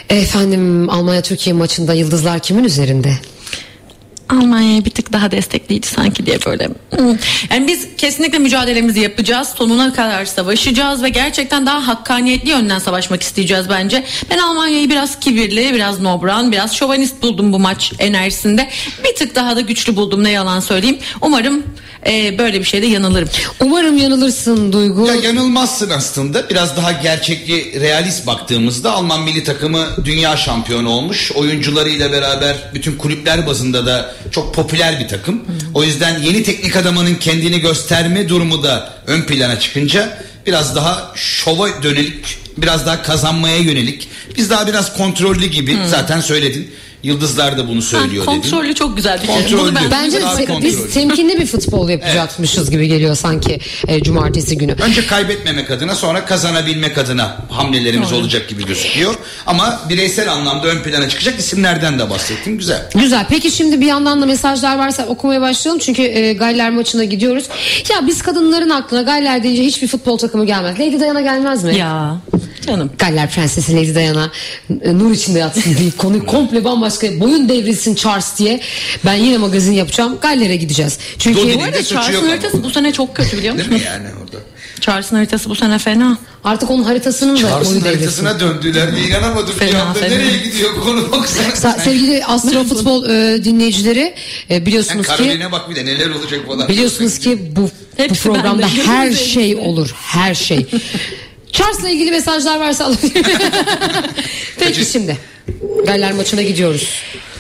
Efendim Almanya Türkiye maçında yıldızlar kimin üzerinde? Almanya'ya bir tık daha destekleyici sanki diye böyle. Hmm. Yani biz kesinlikle mücadelemizi yapacağız. Sonuna kadar savaşacağız ve gerçekten daha hakkaniyetli yönden savaşmak isteyeceğiz bence. Ben Almanya'yı biraz kibirli, biraz nobran, biraz şovanist buldum bu maç enerjisinde. Bir tık daha da güçlü buldum ne yalan söyleyeyim. Umarım e, böyle bir şeyde yanılırım. Umarım yanılırsın Duygu. Ya yanılmazsın aslında. Biraz daha gerçekli, realist baktığımızda Alman milli takımı dünya şampiyonu olmuş. Oyuncularıyla beraber bütün kulüpler bazında da çok popüler bir takım. O yüzden yeni teknik adamının kendini gösterme durumu da ön plana çıkınca biraz daha şova dönelik, biraz daha kazanmaya yönelik. Biz daha biraz kontrollü gibi zaten söyledin. Yıldızlar da bunu söylüyor Ha, kontrollü çok güzel bir şey. Kontrollü. Bunu ben Bence kontrollü. biz temkinli bir futbol yapacakmışız gibi geliyor sanki e, cumartesi günü. Önce kaybetmemek adına sonra kazanabilmek adına hamlelerimiz olacak gibi gözüküyor. Ama bireysel anlamda ön plana çıkacak isimlerden de bahsettin. Güzel. Güzel. Peki şimdi bir yandan da mesajlar varsa okumaya başlayalım. Çünkü e, Galler maçına gidiyoruz. Ya biz kadınların aklına Galler deyince hiçbir futbol takımı gelmez. Lady Diana gelmez mi? Ya canım. Galler Prensesi Lady Diana e, nur içinde yatsın diye konuyu komple bambaşka boyun devrilsin Charles diye ben yine magazin yapacağım Galler'e gideceğiz. Çünkü Bu arada Charles'ın haritası bu sene çok kötü biliyor Değil musun? mi yani orada? Charles'ın haritası bu sene fena. artık onun haritasının da Charles'ın devrilsin. haritasına döndüler diye inanamadım bir Fena, anda. fena. Nereye gidiyor konu baksana. Sa- sevgili Astro Futbol e, dinleyicileri e, biliyorsunuz ki Karoline bak bir de neler olacak falan. Biliyorsunuz ki bu, bu programda her şey olur. Her şey. Charles'la ilgili mesajlar varsa alabilirim. Peki şimdi. Galler maçına gidiyoruz.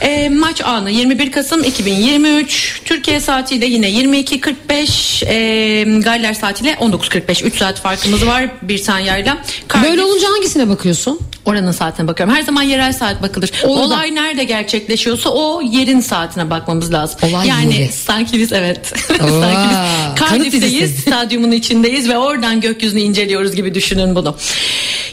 E, maç anı 21 Kasım 2023 Türkiye saatiyle yine 22.45 e, Galler saatiyle 19.45 3 saat farkımız var bir saniyayla. Cardiff- Böyle olunca hangisine bakıyorsun? Oranın saatine bakıyorum. Her zaman yerel saat bakılır. Orada. Olay nerede gerçekleşiyorsa o yerin saatine bakmamız lazım. Olay yani yeri. sanki biz evet. Sanki biz Cardiff'teyiz, stadyumun içindeyiz ve oradan gökyüzünü inceliyoruz gibi düşünün bunu.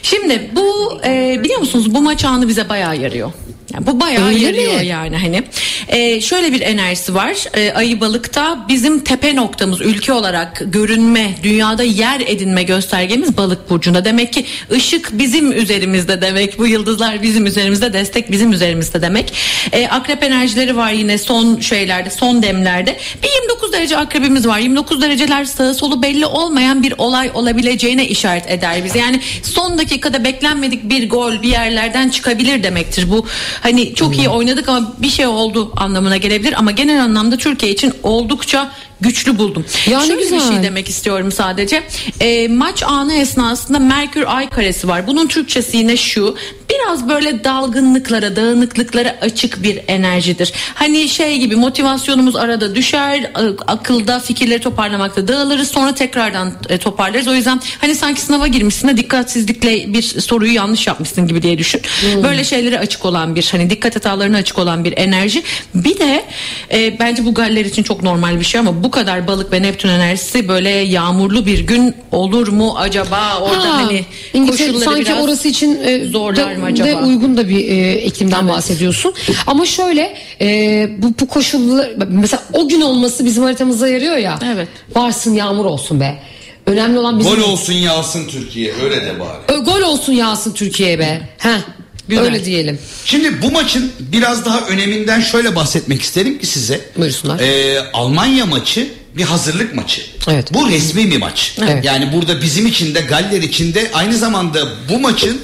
Şimdi bu e, biliyor musunuz bu maç anı bize bayağı yarıyor. Yani bu bayağı Öyle yarıyor mi? yani hani. E, şöyle bir enerjisi var. E, Ayı balıkta bizim tepe noktamız ülke olarak görünme, dünyada yer edinme göstergemiz balık burcunda. Demek ki ışık bizim üzerimizde demek. Bu yıldızlar bizim üzerimizde, destek bizim üzerimizde demek. E, akrep enerjileri var yine son şeylerde, son demlerde. Bir 29 derece akrebimiz var. 29 dereceler sağı solu belli olmayan bir olay olabileceğine işaret eder bize. Yani son dakikada beklenmedik bir gol bir yerlerden çıkabilir demektir. Bu hani çok iyi oynadık ama bir şey oldu anlamına gelebilir ama genel anlamda Türkiye için oldukça güçlü buldum. Ya Şöyle bir güzel. şey demek istiyorum sadece. E, maç anı esnasında Merkür Ay karesi var. Bunun Türkçesi yine şu. Biraz böyle dalgınlıklara, dağınıklıklara açık bir enerjidir. Hani şey gibi motivasyonumuz arada düşer, a- akılda fikirleri toparlamakta dağılırız, sonra tekrardan e, toparlarız. O yüzden hani sanki sınava girmişsin de dikkatsizlikle bir soruyu yanlış yapmışsın gibi diye düşün. Böyle şeylere açık olan bir hani dikkat hatalarına açık olan bir enerji. Bir de e, bence bu galler için çok normal bir şey ama bu kadar balık ve Neptün enerjisi böyle yağmurlu bir gün olur mu acaba orada Ha, hani İngiltere koşulları sanki biraz orası için e, zorlar de- mı acaba? de uygun da bir e, iklimden bahsediyorsun. Ama şöyle e, bu, bu koşullar mesela o gün olması bizim haritamıza yarıyor ya. Evet. Varsın yağmur olsun be. Önemli olan bizim Gol olsun yağsın Türkiye öyle de bari. Ö, gol olsun yağsın Türkiye be. Heh. Güzel. Öyle diyelim. Şimdi bu maçın biraz daha öneminden şöyle bahsetmek isterim ki size. Buyursunlar. Ee, Almanya maçı bir hazırlık maçı. Evet. Bu resmi bir maç. Evet. Yani burada bizim için de Galler için de aynı zamanda bu maçın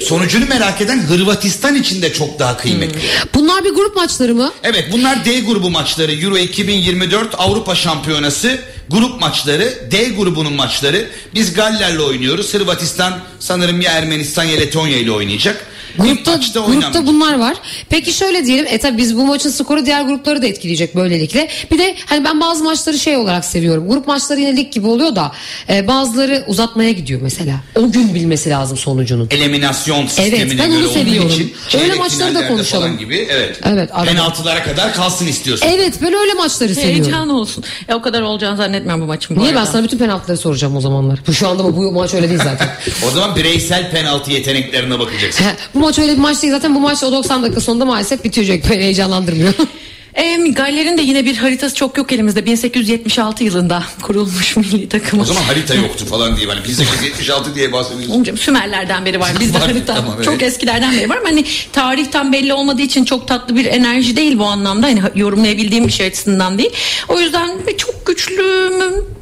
sonucunu merak eden Hırvatistan için de çok daha kıymetli. Bunlar bir grup maçları mı? Evet bunlar D grubu maçları. Euro 2024 Avrupa Şampiyonası grup maçları. D grubunun maçları. Biz Galler'le oynuyoruz. Hırvatistan sanırım ya Ermenistan ya Letonya ile oynayacak. Grupta, maçta grupta bunlar var. Peki şöyle diyelim. E tabi biz bu maçın skoru diğer grupları da etkileyecek böylelikle. Bir de hani ben bazı maçları şey olarak seviyorum. Grup maçları yine lig gibi oluyor da e, bazıları uzatmaya gidiyor mesela. O gün bilmesi lazım sonucunun. eliminasyon sistemine ben göre onu olduğu seviyorum. için Öyle çeyrek maçları da finallerde konuşalım. gibi evet. Evet, arada. Penaltılara kadar kalsın istiyorsun. Evet ben öyle maçları seviyorum. Heyecan olsun. Ya o kadar olacağını zannetmiyorum bu maçın bu Niye ben arada. sana bütün penaltıları soracağım o zamanlar. Bu şu anda bu, bu maç öyle değil zaten. O zaman bireysel penaltı yeteneklerine bakacaksın. He, bu maç öyle bir maç değil zaten bu maç o 90 dakika sonunda maalesef bitecek böyle heyecanlandırmıyor. E, Galler'in de yine bir haritası çok yok elimizde. 1876 yılında kurulmuş milli takımı. O zaman harita yoktu falan diye. Hani 1876 diye bahsediyorsun. Sümerlerden beri var. Bizde Var, harita tamam, evet. çok eskilerden beri var. Ama Hani tarihten belli olmadığı için çok tatlı bir enerji değil bu anlamda. Hani yorumlayabildiğim bir şey açısından değil. O yüzden bir çok güçlü?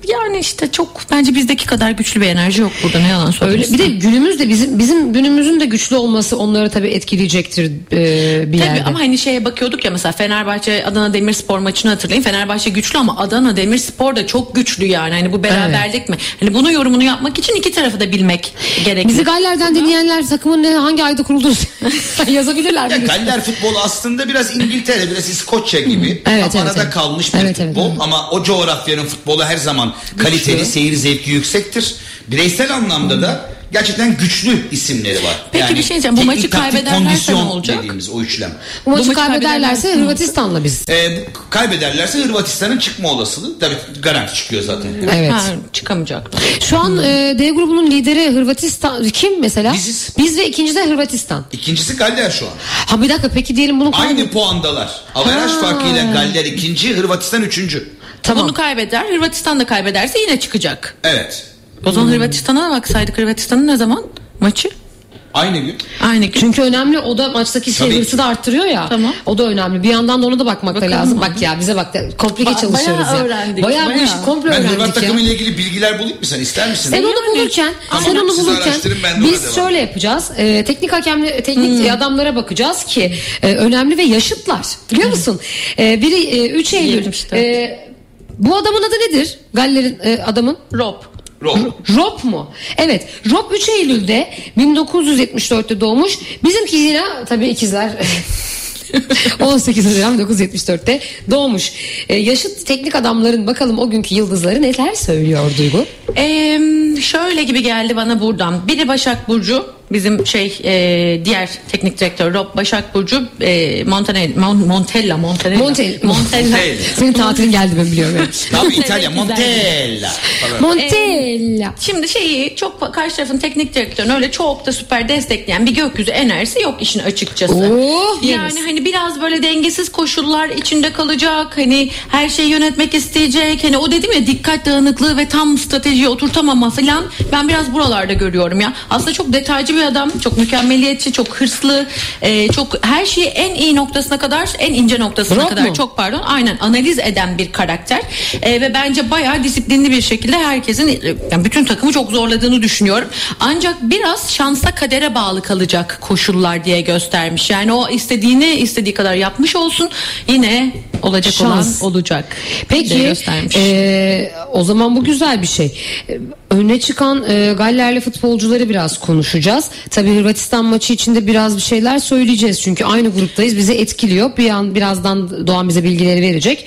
Yani işte çok bence bizdeki kadar güçlü bir enerji yok burada ne yalan söyleyeyim. Öyle bir de günümüz de bizim bizim günümüzün de güçlü olması onları tabii etkileyecektir e, bir Tabii yerde. ama hani şeye bakıyorduk ya mesela Fenerbahçe Adana Demirspor maçını hatırlayın. Fenerbahçe güçlü ama Adana Demirspor da çok güçlü yani. Hani bu beraberlik mi? Hani bunu yorumunu yapmak için iki tarafı da bilmek gerekli. Bizi Galler'den dinleyenler takımın ne, hangi ayda kurulduğunu yazabilirler. Ya? Galler futbolu aslında biraz İngiltere, biraz İskoçya gibi. Evet, ama evet, arada evet. kalmış bir Evet, evet, futbol. evet. Ama o coğrafyanın futbolu her zaman kaliteli, seyir zevki yüksektir. Bireysel anlamda da gerçekten güçlü isimleri var. Peki bir şey diyeceğim, bu maçı kaybederlerse ne olacak? Dediğimiz o üçlem. Bu maçı Bu maçı kaybederlerse kaybederlerse- Hırvatistan'la biz. Ee, kaybederlerse Hırvatistan'ın çıkma olasılığı tabii garanti çıkıyor zaten. Evet. Ha, çıkamayacak. Şu an e, D grubunun lideri Hırvatistan kim mesela? Biziz. Biz ve ikinci de Hırvatistan. İkincisi Galler şu an. Ha bir dakika peki diyelim bunu Aynı puandalar. Averaj farkıyla Galler ikinci, Hırvatistan üçüncü. Tamam. Bunu kaybeder. Hırvatistan da kaybederse yine çıkacak. Evet. O zaman Hırvatistan'a baksaydık Hırvatistan'ın ne zaman maçı? Aynı gün. Aynı gün. Çünkü önemli o da maçtaki şey Tabii. hırsı da arttırıyor ya. Tamam. O da önemli. Bir yandan da ona da bakmak da Bakalım lazım. abi. Bak ya bize bak da komplike Ba- çalışıyoruz bayağı ya. öğrendik, Bayağı, bu bayağı. işi komple Ben Hırvat öğrendik ya. takımı ile ilgili bilgiler bulayım mı sen? İster misin? Sen onu bulurken, Tamam, sen onu bulurken biz şöyle yapacağız. Ee, teknik hakemli teknik Hmm. adamlara bakacağız ki e, önemli ve yaşıtlar. Biliyor musun? Ee, biri e, 3 Eylül. İşte. e, bu adamın adı nedir? Galler'in e, adamın? Rob. Rob. Rob mu? Evet. Rob 3 Eylül'de 1974'te doğmuş. Bizimki yine tabii ikizler 18 Haziran 1974'te doğmuş. Ee, yaşıt teknik adamların bakalım o günkü yıldızları neler söylüyor Duygu? Ee, şöyle gibi geldi bana buradan. Biri Başak Burcu. Bizim şey e, diğer teknik direktör Rob Başak Burcu e, Montanel, Mon, Montella Montella Montel, Montella. Senin tatilin geldi ben biliyorum. Tabii İtalya. Montella. Montella. Şimdi şeyi çok karşı tarafın teknik direktörünü öyle çok da süper destekleyen bir gökyüzü enerjisi yok işin açıkçası. Oh, yani yeriz. hani biraz böyle dengesiz koşullar içinde kalacak. Hani her şeyi yönetmek isteyecek. Hani o dedim ya dikkat dağınıklığı ve tam stratejiye oturtamama falan. Ben biraz buralarda görüyorum ya. Aslında çok detaycı bir bir adam. Çok mükemmeliyetçi, çok hırslı, e, çok her şeyi en iyi noktasına kadar, en ince noktasına Rock kadar mu? çok pardon aynen analiz eden bir karakter. E, ve bence bayağı disiplinli bir şekilde herkesin e, yani bütün takımı çok zorladığını düşünüyorum. Ancak biraz şansa kadere bağlı kalacak koşullar diye göstermiş. Yani o istediğini istediği kadar yapmış olsun yine olacak Şans. olan olacak. Peki e, o zaman bu güzel bir şey. E, Öne çıkan e, Gallerli futbolcuları biraz konuşacağız. Tabii Hırvatistan maçı içinde biraz bir şeyler söyleyeceğiz. Çünkü aynı gruptayız. Bizi etkiliyor. Bir an birazdan Doğan bize bilgileri verecek.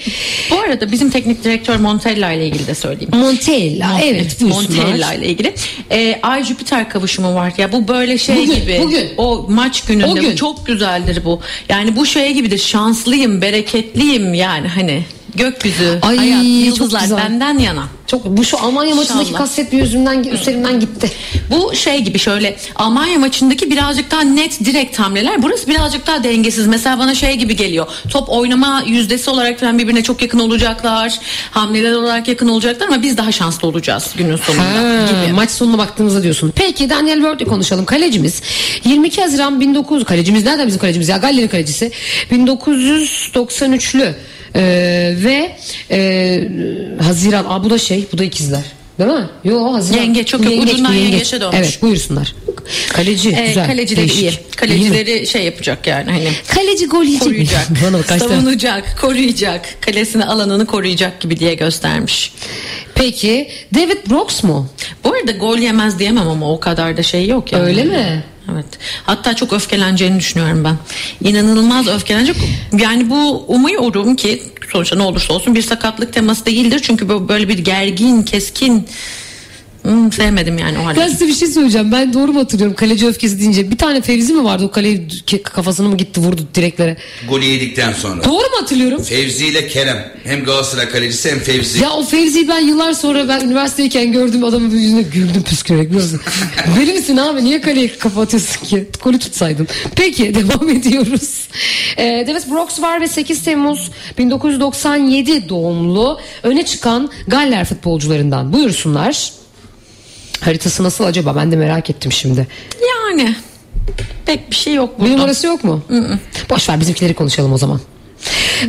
Bu arada bizim teknik direktör Montella ile ilgili de söyleyeyim. Montella evet buyursunlar. Montella ile ilgili. Ee, Ay Jüpiter kavuşumu var. Ya bu böyle şey Bugün, gibi. bugün. O maç gününde O gün. bu çok güzeldir bu. Yani bu şey gibidir. Şanslıyım, bereketliyim yani hani gökyüzü, Ay, hayat, çok yıldızlar güzel. benden yana. Çok bu şu Almanya maçındaki İnşallah. kasvet bir yüzümden üstlerimden gitti. Bu şey gibi şöyle Almanya maçındaki birazcık daha net direkt hamleler. Burası birazcık daha dengesiz. Mesela bana şey gibi geliyor. Top oynama yüzdesi olarak falan birbirine çok yakın olacaklar. Hamleler olarak yakın olacaklar ama biz daha şanslı olacağız günün sonunda Ha, gibi. maç sonuna baktığımızda diyorsun. Peki Daniel Word'le konuşalım. Kalecimiz 22 Haziran 19 kalecimiz nereden bizim kalecimiz ya Galler'in kalecisi 1993'lü Ee, ve e, Haziran Aa, bu da şey bu da ikizler. Değil mi? Yo Haziran. Yengeç, çok yok. Ucundan bu yengeçe dönmüş. Evet buyursunlar. Kaleci Ee, güzel. kalecileri değişik. iyi. İyi mi? Kalecileri şey yapacak yani hani Kaleci gol yiyecek koruyacak. Bana bak savunacak, koruyacak. Kalesini alanını koruyacak gibi diye göstermiş. Peki David Brooks mu? Bu arada gol yemez diyemem ama o kadar da şey yok yani. Öyle mi? Evet. Hatta çok öfkeleneceğini düşünüyorum ben. İnanılmaz öfkelenecek. Yani bu umuyorum ki sonuçta ne olursa olsun bir sakatlık teması değildir. Çünkü böyle bir gergin, keskin Hmm, sevmedim yani o Ben halde. size bir şey söyleyeceğim. Ben doğru mu hatırlıyorum kaleci öfkesi deyince? Bir tane Fevzi mi vardı o kaleyi kafasını mı gitti vurdu direklere? Golü yedikten sonra. Doğru mu hatırlıyorum? Fevzi ile Kerem. Hem Galatasaray kalecisi hem Fevzi. Ya o Fevzi'yi ben yıllar sonra ben üniversitedeyken gördüm adamın yüzüne güldüm püskürerek biliyor musun? Deli misin abi niye kaleyi kapatıyorsun ki? Golü tutsaydın. Peki devam ediyoruz. Ee, David Brooks var ve 8 Temmuz 1997 doğumlu öne çıkan Galler futbolcularından. Buyursunlar. Haritası nasıl acaba? Ben de merak ettim şimdi. Yani pek bir şey yok Bir burada. numarası yok mu? Boş ver bizimkileri konuşalım o zaman.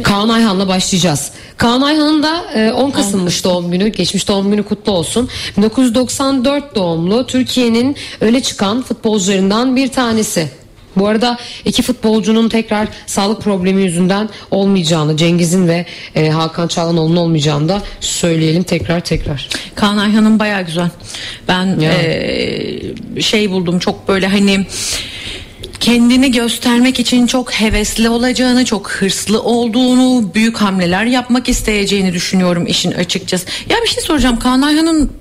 Kaan Ayhan'la başlayacağız. Kaan Ayhan'ın da e, 10 Kasım'mış doğum günü. Geçmiş doğum günü kutlu olsun. 1994 doğumlu Türkiye'nin öne çıkan futbolcularından bir tanesi. Bu arada iki futbolcunun tekrar sağlık problemi yüzünden olmayacağını, Cengiz'in ve e, Hakan Çağlanoğlu'nun olmayacağını da söyleyelim tekrar tekrar. Kaan Ayhan'ın baya güzel. Ben Ya. eee, şey buldum çok böyle hani kendini göstermek için çok hevesli olacağını, çok hırslı olduğunu, büyük hamleler yapmak isteyeceğini düşünüyorum işin açıkçası. Ya bir şey soracağım. Kaan Ayhan'ın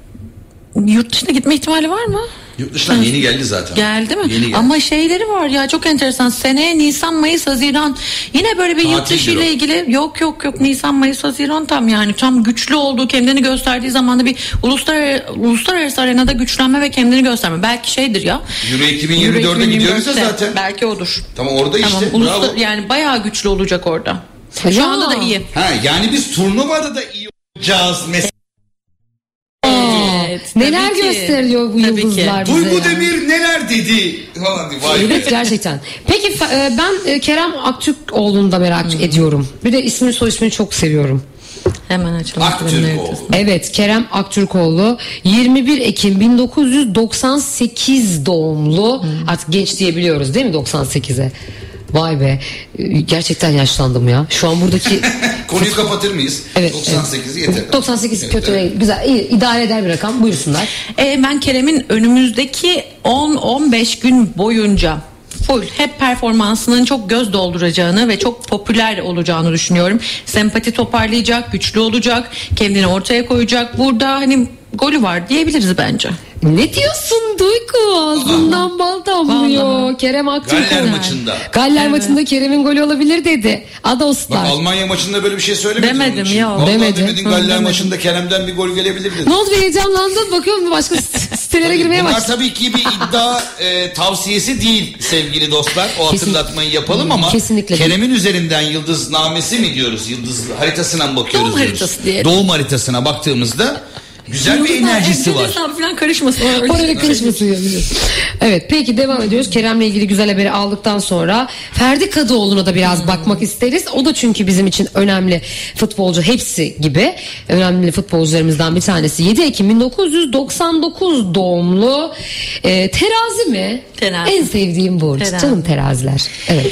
yurt dışına gitme ihtimali var mı? Yurt dışından yeni geldi zaten. Geldi mi? Yeni geldi. Ama şeyleri var ya çok enteresan. Seneye Nisan, Mayıs, Haziran yine böyle bir yurt dışı ile ilgili yok yok yok Nisan, Mayıs, Haziran tam yani tam güçlü olduğu kendini gösterdiği zamanda bir uluslararası, uluslararası arenada güçlenme ve kendini gösterme. Belki şeydir ya. Euro 2024'e gidiyoruz ya 2024'te zaten. Belki odur. Tamam orada Tamam, işte. uluslar- Bravo. yani bayağı güçlü olacak orada. Şu anda da iyi. Ha yani biz turnuvada da iyi olacağız mesela. Evet, Neler tabii ki. gösteriyor bu Tabii ki. yıldızlar bize Duygu ya? Demir neler dedi falan diye. Vay be. Evet gerçekten. Peki e, ben e, Kerem Aktürkoğlu'nu da merak ediyorum. Bir de ismini soy ismini çok seviyorum. Hemen açalım. Aktürkoğlu. Evet Kerem Aktürkoğlu 21 Ekim 1998 doğumlu. Artık genç diyebiliyoruz değil mi 98'e? Vay be e, gerçekten yaşlandım ya. Şu an buradaki Konuyu kapatır mıyız? Evet, 98 yeter. 98 Evet, kötü evet. güzel iyi, idare eder bir rakam buyursunlar. E, ben Kerem'in önümüzdeki 10-15 gün boyunca full hep performansının çok göz dolduracağını ve çok popüler olacağını düşünüyorum. Sempati toparlayacak, güçlü olacak, kendini ortaya koyacak. Burada hani golü var diyebiliriz bence. Ne diyorsun Duygu? Ağzından bal damlıyor. Vallahi. Kerem Aktürkoğlu. Galler maçında. Galler maçında Kerem'in golü olabilir dedi. Bak Adostlar. Almanya maçında böyle bir şey söylemedin. Demedim, yok. Vallahi Demedi. demedin Galler demedim. maçında Kerem'den bir gol gelebilir dedin. Ne oldu heyecanlandın? Bakıyorum başka sitelere girmeye Bunlar başladım. tabii ki bir iddia e, tavsiyesi değil sevgili dostlar. O Kesin- hatırlatmayı yapalım ama Kesinlikle. Kerem'in üzerinden yıldız namesi mi diyoruz? Yıldız haritasına mı bakıyoruz? Doğum diyoruz. haritası diyelim. Doğum haritasına baktığımızda Güzel bir Yıldızlar, enerjisi var. hesabı falan karışmasın. Oraya karışmasın yani. Evet peki devam ediyoruz. Kerem'le ilgili güzel haberi aldıktan sonra Ferdi Kadıoğlu'na da biraz bakmak isteriz. O da çünkü bizim için önemli futbolcu hepsi gibi önemli futbolcularımızdan bir tanesi. 7 Ekim 1999 doğumlu e, terazi mi? Terazi. En sevdiğim burç. Terazi. Canım teraziler. Evet.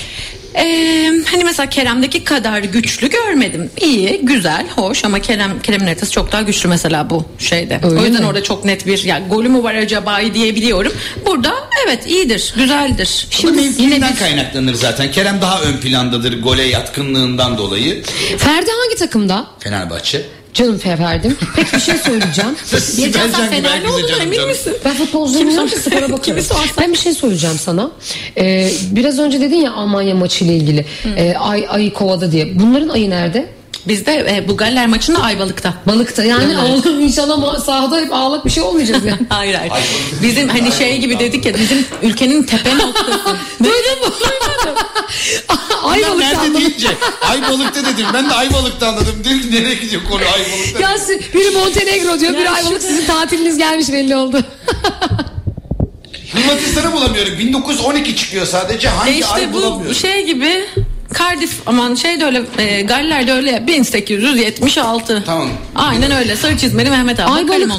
Ee, hani mesela Kerem'deki kadar güçlü görmedim. İyi, güzel, hoş ama Kerem Kerem'in haritası çok daha güçlü mesela bu şeyde. Öyle o yüzden mi? orada çok net bir yani golü mü var acaba diyebiliyorum. Burada evet iyidir, güzeldir. Şimdi yine bir kaynaklanır zaten. Kerem daha ön plandadır gole yatkınlığından dolayı. Ferdi hangi takımda? Fenerbahçe. Canım Ferdi'm. Peki bir şey söyleyeceğim. Bircan sen Sibelcan gibi Fenerli canım emin canım. misin? Ben futbolcu bilmiyorum ki spora Kimi bakıyorum. sorsan. Ben bir şey söyleyeceğim sana. Ee, biraz önce dedin ya Almanya maçı ile ilgili. Ee, ay, ayı kovada diye. Bunların ayı nerede? Bizde e, bu Galler maçında Ayvalık'ta. Balıkta. Yani Allah'ım inşallah ma- sahada hep ağlak bir şey olmayacağız yani. Hayır hayır. Bizim hani şey gibi dedik ya bizim ülkenin tepe noktası. Duydun mu? Ay Ayvalık'ta anladım. deyince Ayvalık'ta dedim. Ben de Ayvalık'ta anladım. Dedim nereye gidiyor konu Ayvalık'ta. Ya siz- biri Montenegro diyor, biri Ayvalık sizin tatiliniz gelmiş belli oldu. Hırvatistan'ı bulamıyorum. 1912 çıkıyor sadece. Hangi E işte ay bu bulamıyorum. şey gibi Cardiff aman şey de öyle e, Galler'de öyle ya, 1876. Tamam. Aynen öyle sarı çizmeli Mehmet abi.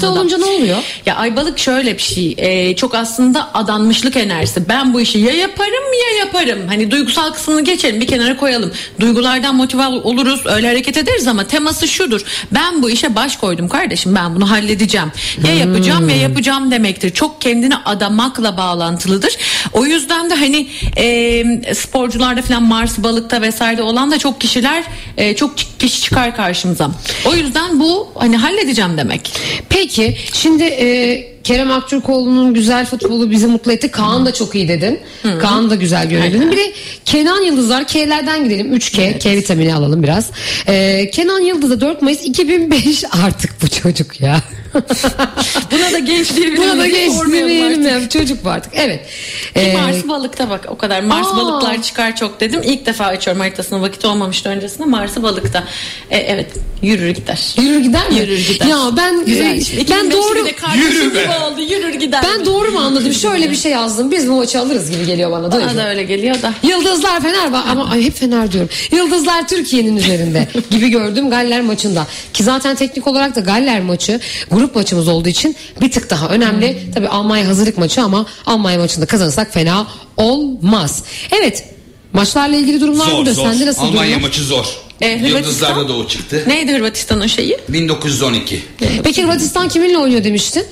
Da. olunca ne oluyor? Ya Aybalık şöyle bir şey e, çok aslında adanmışlık enerjisi. Ben bu işi ya yaparım ya yaparım. Hani duygusal kısmını geçelim bir kenara koyalım. Duygulardan motive oluruz öyle hareket ederiz ama teması şudur. Ben bu işe baş koydum kardeşim ben bunu halledeceğim. Ya yapacağım ya yapacağım demektir. Çok kendini adamakla bağlantılıdır. O yüzden de hani e, sporcularda falan Mars balıkta vesaire olan da çok kişiler e, çok kişi çıkar karşımıza. O yüzden bu hani halledeceğim demek. Peki şimdi e, Kerem Aktürkoğlu'nun güzel futbolu bizi mutlu etti. Kaan da çok iyi dedin. Kaan da güzel görüyor dedin. Bir de Kenan Yıldızlar K'lerden gidelim. 3K K vitamini alalım biraz. E, Kenan Yıldız'a 4 Mayıs 2005 artık bu çocuk ya. Buna da genç diyebilir Buna da ya. Çocuk bu artık. Evet. Ki E, Mars balıkta bak o kadar Mars Aa. balıklar çıkar çok dedim. İlk defa açıyorum haritasını vakit olmamıştı öncesinde Mars'ı balıkta. E, evet yürür gider. Yürür gider mi? Yürür gider. Ya ben Güzel. e, ben 2005'te doğru Yürü gibi oldu. Yürür gider. ben doğru mu anladım? Şöyle bir şey yazdım. Biz bu maçı alırız gibi geliyor bana. Bana da öyle geliyor da. Yıldızlar Fener var ama ay hep Fener diyorum. Yıldızlar Türkiye'nin üzerinde gibi gördüm Galler maçında. Ki zaten teknik olarak da Galler maçı grup maçımız olduğu için bir tık daha önemli. Tabii Almanya hazırlık maçı ama Almanya maçında kazanırsak fena olmaz. Evet maçlarla ilgili durumlar Zor burada. zor. Sende nasıl Almanya durumlar? maçı zor. E? Yıldızlarda da o çıktı. Neydi Hırvatistan'ın şeyi? 1912. Peki Hırvatistan kiminle oynuyor demiştin?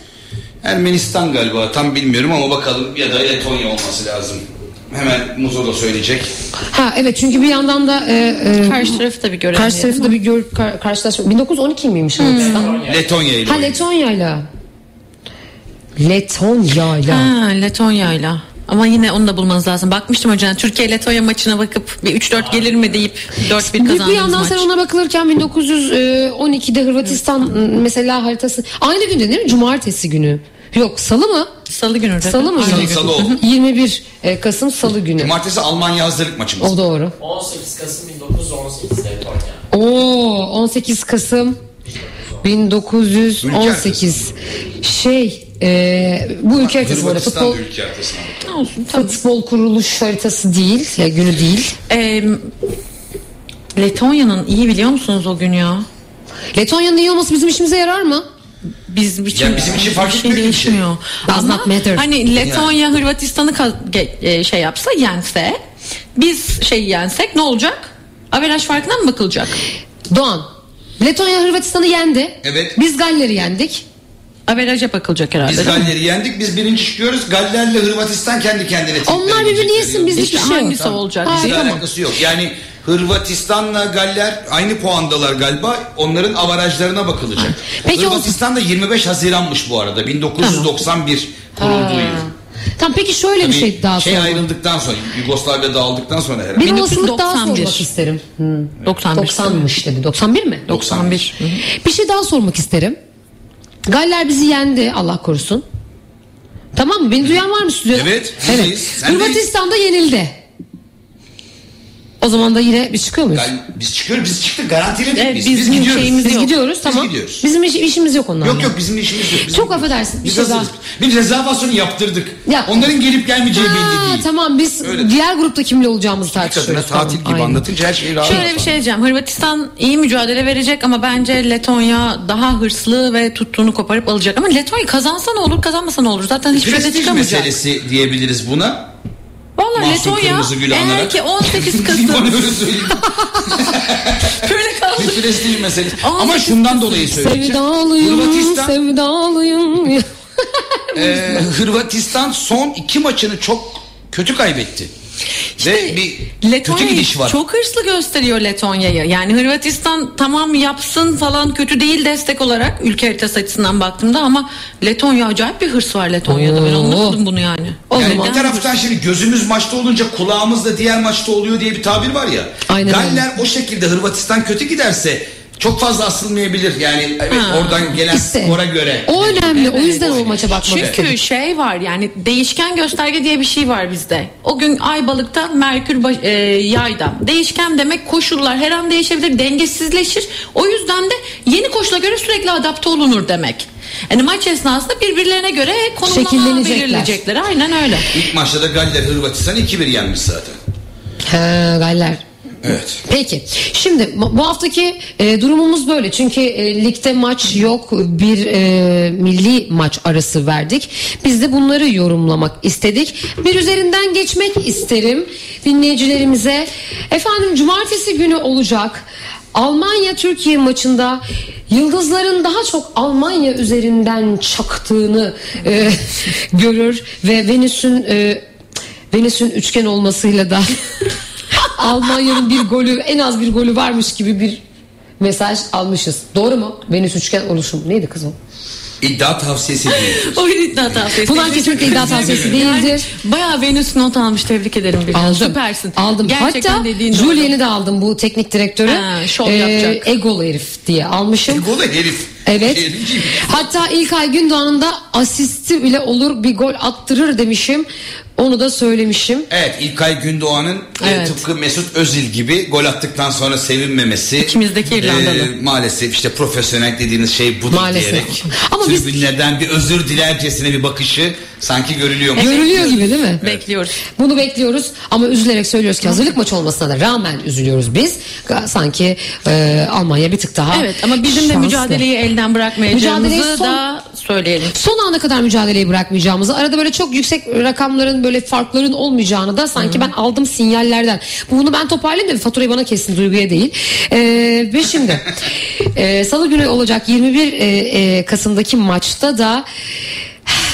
Ermenistan galiba tam bilmiyorum ama bakalım ya da Letonya olması lazım. Hemen Muzo da söyleyecek. Ha evet çünkü bir yandan da e, e, Karşı tarafı da bir görelim. karşı tarafı da bir gör, kar, karşılaşma. 1912 miymiş Hırvatistan? Letonya ile Ha oynuyor. Letonya'yla. Letonya'yla. Ha, Letonya'yla. Ama yine onu da bulmanız lazım. Bakmıştım hocam Türkiye Letonya maçına bakıp bir 3-4 gelir mi deyip 4-1 Bir, kazandığımız bir yandan maç. sen ona bakılırken 1912'de Hırvatistan mesela haritası aynı günde değil mi? Cumartesi günü. Yok salı mı? Salı günü. de. Salı mı? Salı, salı oldu. 21 e, Kasım salı günü. Cumartesi Almanya hazırlık maçımız. O doğru. 18 Kasım 1918'de Letonya. Oo 18 Kasım 1918. Şey e, bu ülke haritası. Hırvatistan Futbol, ülke. Olsun, tamam. futbol kuruluş haritası değil. Ya, günü değil. Ee, Letonya'nın iyi biliyor musunuz o gün ya? Letonya'nın iyi olması bizim işimize yarar mı? Biz için, Ya bizim için fark bir şey. değişmiyor. Does Ama not matter. hani Letonya Hırvatistan'ı ka- ge- e, şey yapsa yense biz şey yensek ne olacak? Averaj farkına mı bakılacak? Doğan. Letonya Hırvatistan'ı yendi. Evet. Biz Galler'i yendik. Averaja bakılacak herhalde. Biz? Galler'i yendik. Biz birinci çıkıyoruz. Galler'le Hırvatistan kendi kendine Onlar birbirini yesin bizlik İşte bir şey yok. hangisi olacak? Ha, Bizle tamam. alakası yok. Yani Hırvatistan'la Galler aynı puandalar galiba. Onların avarajlarına bakılacak. Peki o- Hırvatistan da 25 Haziran'mış bu arada. 1991 kurulduğu yıl. Tamam peki şöyle bir şey daha şey ayrıldıktan sonra Yugoslavya dağıldıktan sonra herhalde. Bir olasılık daha 1991. sormak isterim. Hı. 91. 90'mış dedi. 91 mi? 91. Hı hı. Bir şey daha sormak isterim. Galler bizi yendi Allah korusun. Tamam mı? Beni duyan var mı stüdyoda? Evet, Evet. Sendeyiz. Hırvatistan'da yenildi. O zaman da yine biz çıkıyor muyuz? Gal- biz çıkıyoruz biz çıktık garantiledik Evet, biz. Biz bizim gidiyoruz. şeyimiz Biz yok. gidiyoruz tamam. gidiyoruz. Bizim iş- işimiz yok onlarla. Yok yok bizim işimiz yok. Bizim Çok affedersin, Biz şey hazırız. Biz rezervasyonu yaptırdık. Ya- Onların gelip gelmeyeceği Ha, belli değil. tamam biz Öyle. diğer grupta kimle olacağımızı Bir kadına tartışıyoruz. tatil Tamam, gibi aynen. anlatınca her şey rahat. Şöyle bir şey diyeceğim. Hırvatistan iyi mücadele verecek ama bence Letonya daha hırslı ve tuttuğunu koparıp alacak. Ama Letonya kazansa ne olur, kazanmasa ne olur? Zaten hiçbir şey çıkamayacak. meselesi diyebiliriz buna. Mahsun Letonya Kırmızıgül eğer anarak. ki 18 Bana Kasım öyle söyleyeyim. böyle kaldı. Bir prestij meselesi. Ama şundan dolayı söyleyeceğim. Sevdalıyım, Hırvatistan, sevdalıyım. e, Hırvatistan son iki maçını çok kötü kaybetti. Ve bir kötü Letonya gidiş var. çok hırslı gösteriyor Letonya'yı. Yani Hırvatistan tamam yapsın falan kötü değil destek olarak ülke haritası açısından baktığımda ama Letonya acayip bir hırs var Letonya'da. Ben Oo. anlamadım bunu yani. Yani Neden bir taraftan şimdi gözümüz maçta olunca kulağımız da diğer maçta oluyor diye bir tabir var ya. Aynen Galler o şekilde Hırvatistan kötü giderse çok fazla asılmayabilir. Yani evet, Ha. oradan gelen İşte. skora göre. O önemli. o yüzden o maça bakmak Çünkü şey var yani değişken gösterge diye bir şey var bizde. O gün Aybalık'ta Merkür baş- e, yayda. Değişken demek koşullar her an değişebilir, dengesizleşir. O yüzden de yeni koşula göre sürekli adapte olunur demek. Yani maç esnasında birbirlerine göre konumlama belirleyecekler. Aynen öyle. İlk maçta da Galler Hırvatistan 2-1 yenmiş zaten. He, galler. Evet. Peki. Şimdi bu haftaki e, durumumuz böyle. Çünkü e, ligde maç yok. Bir e, milli maç arası verdik. Biz de bunları yorumlamak istedik. Bir üzerinden geçmek isterim dinleyicilerimize. Efendim cumartesi günü olacak. Almanya Türkiye maçında yıldızların daha çok Almanya üzerinden çaktığını e, görür ve Venüs'ün e, Venüs'ün üçgen olmasıyla da Almanya'nın bir golü en az bir golü varmış gibi bir mesaj almışız. Doğru mu? Venüs üçgen oluşum. Neydi kız o? İddia tavsiyesi değil. O bir iddia tavsiyesi. Bunlar kesinlikle iddia tavsiyesi değildir. Bayağı Venüs not almış tebrik ederim. Bilal. Aldım. Süpersin. Aldım. Gerçekten Hatta. Julien'i de aldım bu teknik direktörü. Ha, şov yapacak. Egolu herif diye almışım. Gol herif. Evet. Herifciğim. Hatta İlkay Gündoğan'ın da asisti bile olur bir gol attırır demişim. Onu da söylemişim. Evet İlkay Gündoğan'ın e, Evet. tıpkı Mesut Özil gibi gol attıktan sonra sevinmemesi. İkimizdeki İrlandalı. e, maalesef işte profesyonel dediğiniz şey budur Maalesef. diyerek. Ama biz- tribünlerden bir özür dilercesine bir bakışı sanki görülüyor. mu? Görülüyor gibi değil mi? Bekliyoruz. Bunu bekliyoruz ama üzülerek söylüyoruz ki hazırlık maçı olmasına da rağmen üzülüyoruz biz. Sanki e, Almanya bir tık daha Evet ama bizim de şanslı. mücadeleyi elden bırakmayacağımızı son- da söyleyelim. Son ana kadar mücadeleyi bırakmayacağımızı arada böyle çok yüksek rakamların böyle farkların olmayacağını da sanki ben aldım sinyallerden. Bunu ben toparlayayım da faturayı bana kessin duyguya değil. Ee, ve şimdi e, salı günü olacak 21 e, e, Kasım'daki maçta da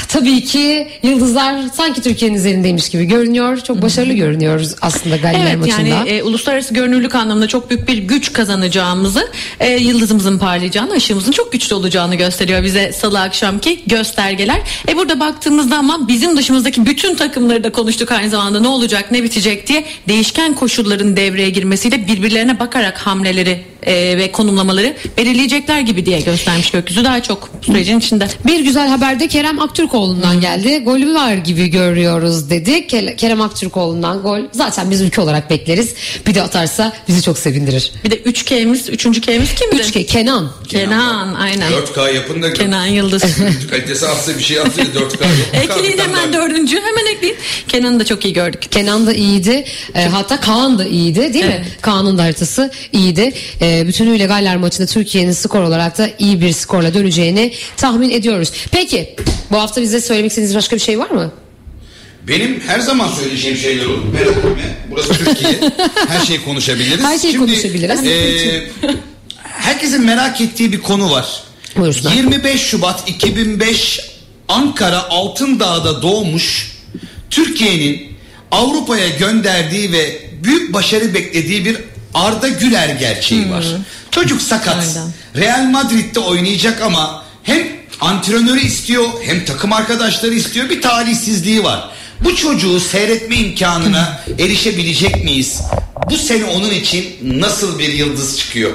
Tabii ki yıldızlar sanki Türkiye'nin üzerindeymiş gibi görünüyor. Çok başarılı görünüyoruz aslında Galler Evet maçında. yani e, uluslararası görünürlük anlamında çok büyük bir güç kazanacağımızı, e, yıldızımızın parlayacağını, ışığımızın çok güçlü olacağını gösteriyor bize salı akşamki göstergeler. E burada baktığımızda ama bizim dışımızdaki bütün takımları da konuştuk aynı zamanda ne olacak ne bitecek diye değişken koşulların devreye girmesiyle birbirlerine bakarak hamleleri e, ve konumlamaları belirleyecekler gibi diye göstermiş gökyüzü daha çok sürecin içinde. Bir güzel haber de Kerem Aktürkoğlu'ndan geldi. Golü var gibi görüyoruz dedi. Ke- Kerem Aktürkoğlu'ndan gol. Zaten biz ülke olarak bekleriz. Bir de atarsa bizi çok sevindirir. Bir de 3K'miz, 3. K'miz kimdi? 3K Kenan. Kenan aynen. 4K yapın da Kenan Yıldız. kalitesi artsa bir şey atsa 4K yapın. Ekleyin hemen dördüncü hemen ekleyin. Kenan'ı da çok iyi gördük. Kenan da iyiydi. E, hatta Kaan da iyiydi değil mi? Kaan'ın da haritası iyiydi. E, bütünüyle Galler maçında Türkiye'nin skor olarak da iyi bir skorla döneceğini tahmin ediyoruz. Peki bu hafta bize söylemek istediğiniz başka bir şey var mı? Benim her zaman söyleyeceğim şeyler olur. Merak etme. Burası Türkiye. Her şeyi konuşabiliriz. Her şeyi konuşabiliriz. e, herkesin merak ettiği bir konu var. Buyursunlar. 25 Şubat 2005 Ankara Altındağ'da doğmuş Türkiye'nin Avrupa'ya gönderdiği ve büyük başarı beklediği bir Arda Güler gerçeği var. Çocuk sakat. Aynen. Real Madrid'de oynayacak ama hem antrenörü istiyor hem takım arkadaşları istiyor bir talihsizliği var. Bu çocuğu seyretme imkanına erişebilecek miyiz? Bu sene onun için nasıl bir yıldız çıkıyor?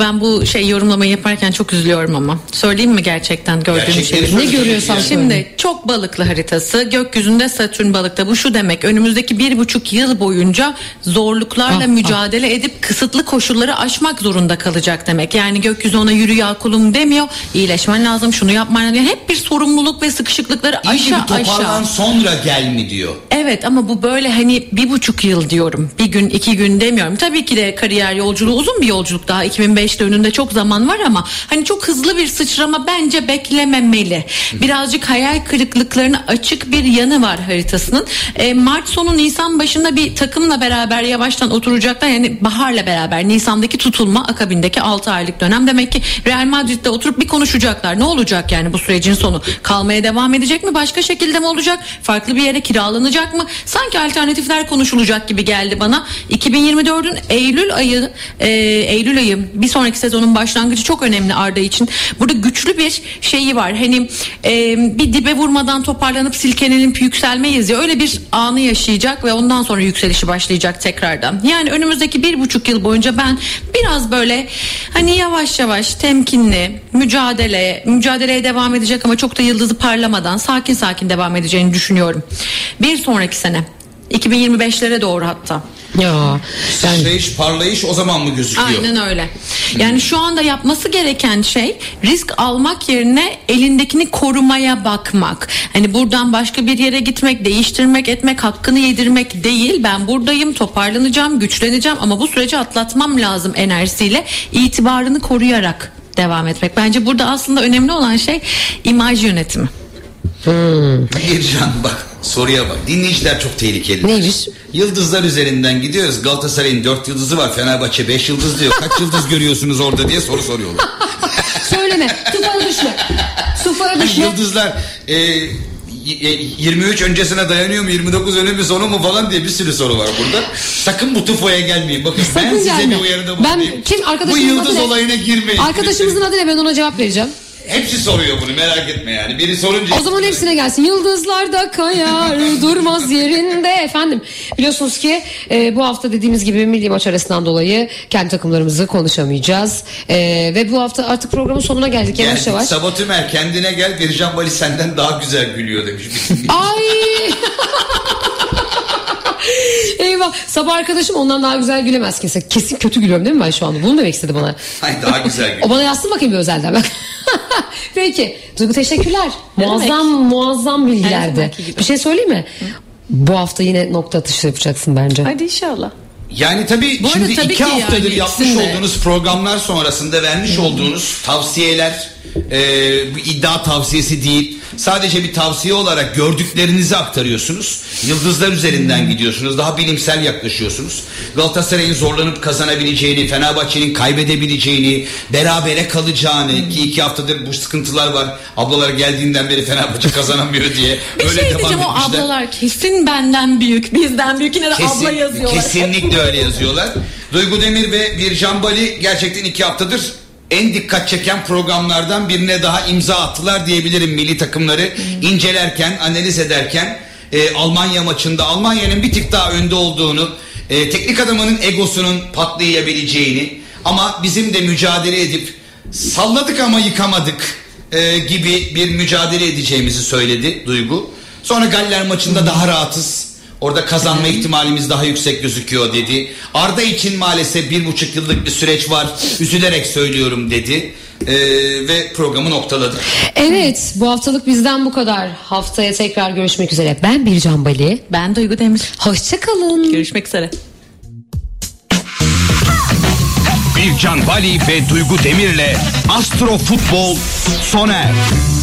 Ben bu şey yorumlamayı yaparken çok üzülüyorum ama. Söyleyeyim mi gerçekten gördüğüm şeyi? Ne görüyorsan Şimdi çok balıklı haritası gökyüzünde Satürn balıkta bu şu demek önümüzdeki bir buçuk yıl boyunca zorluklarla Ah, mücadele edip kısıtlı koşulları aşmak zorunda kalacak demek. Yani gökyüzü ona yürü ya kulum demiyor iyileşmen lazım şunu yapman lazım. Yani hep bir sorumluluk ve sıkışıklıkları bir aşağı aşağı. sonra gel mi diyor. Evet ama bu böyle hani bir buçuk yıl diyorum. Bir gün iki gün demiyorum. Tabii ki de kariyer yolculuğu uzun bir yolculuk daha. 2005'te önünde çok zaman var ama hani çok hızlı bir sıçrama bence beklememeli. Birazcık hayal kırıklıklarına açık bir yanı var haritasının. E, Mart sonu Nisan başında bir takımla beraber yavaştan oturacaklar. Yani baharla beraber Nisan'daki tutulma akabindeki 6 aylık dönem. Demek ki Real Madrid'de oturup bir konuşacaklar. Ne olacak yani bu sürecin sonu? Kalmaya devam edecek mi? Başka şekilde mi olacak? Farklı bir yere kiralanacak mı? Sanki alternatifler konuşulacak gibi geldi bana. 2024'ün Eylül ayı e, Eylül ayı bir sonraki sezonun başlangıcı çok önemli Arda için. Burada güçlü bir şeyi var. Hani e, bir dibe vurmadan toparlanıp silkelenip yükselmeyiz ya öyle bir anı yaşayacak ve ondan sonra yükselişi başlayacak tekrardan. Yani önümüzdeki bir buçuk yıl boyunca ben biraz böyle hani yavaş yavaş temkinli mücadele mücadeleye devam edecek ama çok da yıldızı parlamadan sakin sakin devam edeceğini düşünüyorum. Bir sonraki sene 2025'lere doğru hatta. Ya yani Sıçrayış parlayış o zaman mı gözüküyor? Aynen öyle. Yani şu anda yapması gereken şey risk almak yerine elindekini korumaya bakmak. Hani buradan başka bir yere gitmek, değiştirmek, etmek, hakkını yedirmek değil. Ben buradayım, toparlanacağım, güçleneceğim ama bu süreci atlatmam lazım enerjisiyle itibarını koruyarak devam etmek. Bence burada aslında önemli olan şey imaj yönetimi. Bircan bak soruya bak. Dinleyiciler çok tehlikeli. Neymiş? Yıldızlar üzerinden gidiyoruz. Galatasaray'ın 4 yıldızı var. Fenerbahçe 5 yıldız diyor. Kaç yıldız görüyorsunuz orada diye soru soruyorlar. söyleme. Tufana düşme. Tufana düşme. Yıldızlar e, y- e, 23 öncesine dayanıyor mu 29 önü mü sonu mu falan diye bir sürü soru var burada. Sakın bu tufoya gelmeyin. Bakın ben Sakın size gelme. bir uyarıda Ben bulunayım. kim Bu yıldız adı ne? olayına girmeyin. Arkadaşımızın adı ne ben ona cevap vereceğim. Hepsi soruyor bunu merak etme yani. Biri sorunca... O zaman hepsine gelsin. Yıldızlar da kayar durmaz yerinde. Efendim biliyorsunuz ki e, bu hafta dediğimiz gibi milli maç arasından dolayı kendi takımlarımızı konuşamayacağız. E, ve bu hafta artık programın sonuna geldik yavaş Geldik. yavaş. Sabah Tümer kendine gel Bircan Bali senden daha güzel gülüyor demiş. Ay. Eyvah sabah arkadaşım ondan daha güzel gülemez kimse. Kesin kötü gülüyorum değil mi ben şu anda? Bunu demek istedi bana. Ay daha güzel O gülüyor. bana yazsın bakayım bir özelden bak. Peki Duygu teşekkürler. Muazzam muazzam bilgilerdi. zamanki gibi. Bir şey söyleyeyim mi? Bu hafta yine nokta atışı yapacaksın bence. Hadi inşallah. Yani tabii Bu arada şimdi tabii iki ki haftadır yani yapmış ikisini de. olduğunuz programlar sonrasında vermiş olduğunuz tavsiyeler e, bu iddia tavsiyesi değil. Sadece bir tavsiye olarak gördüklerinizi aktarıyorsunuz. Yıldızlar üzerinden gidiyorsunuz. Daha bilimsel yaklaşıyorsunuz. Galatasaray'ın zorlanıp kazanabileceğini, Fenerbahçe'nin kaybedebileceğini, berabere kalacağını ki iki haftadır bu sıkıntılar var. Ablalar geldiğinden beri Fenerbahçe kazanamıyor diye. Bir Öyle şey diyeceğim o ablalar kesin benden büyük, bizden büyük yine de abla yazıyorlar. Kesinlikle öyle yazıyorlar. Duygu Demir ve Bircan Bali gerçekten iki haftadır en dikkat çeken programlardan birine daha imza attılar diyebilirim milli takımları incelerken, analiz ederken e, Almanya maçında Almanya'nın bir tık daha önde olduğunu, e, teknik adamının egosunun patlayabileceğini ama bizim de mücadele edip salladık ama yıkamadık e, gibi bir mücadele edeceğimizi söyledi Duygu. Sonra Galler maçında daha rahatız. Orada kazanma ihtimalimiz daha yüksek gözüküyor dedi. Arda için maalesef bir buçuk yıllık bir süreç var. Üzülerek söylüyorum dedi. Ee, ve programı noktaladı. Evet bu haftalık bizden bu kadar. Haftaya tekrar görüşmek üzere. Ben Bircan Bali. Ben Duygu Demir. Hoşçakalın. Görüşmek üzere. Bircan Bali ve Duygu Demir'le Astro Futbol sona erdi.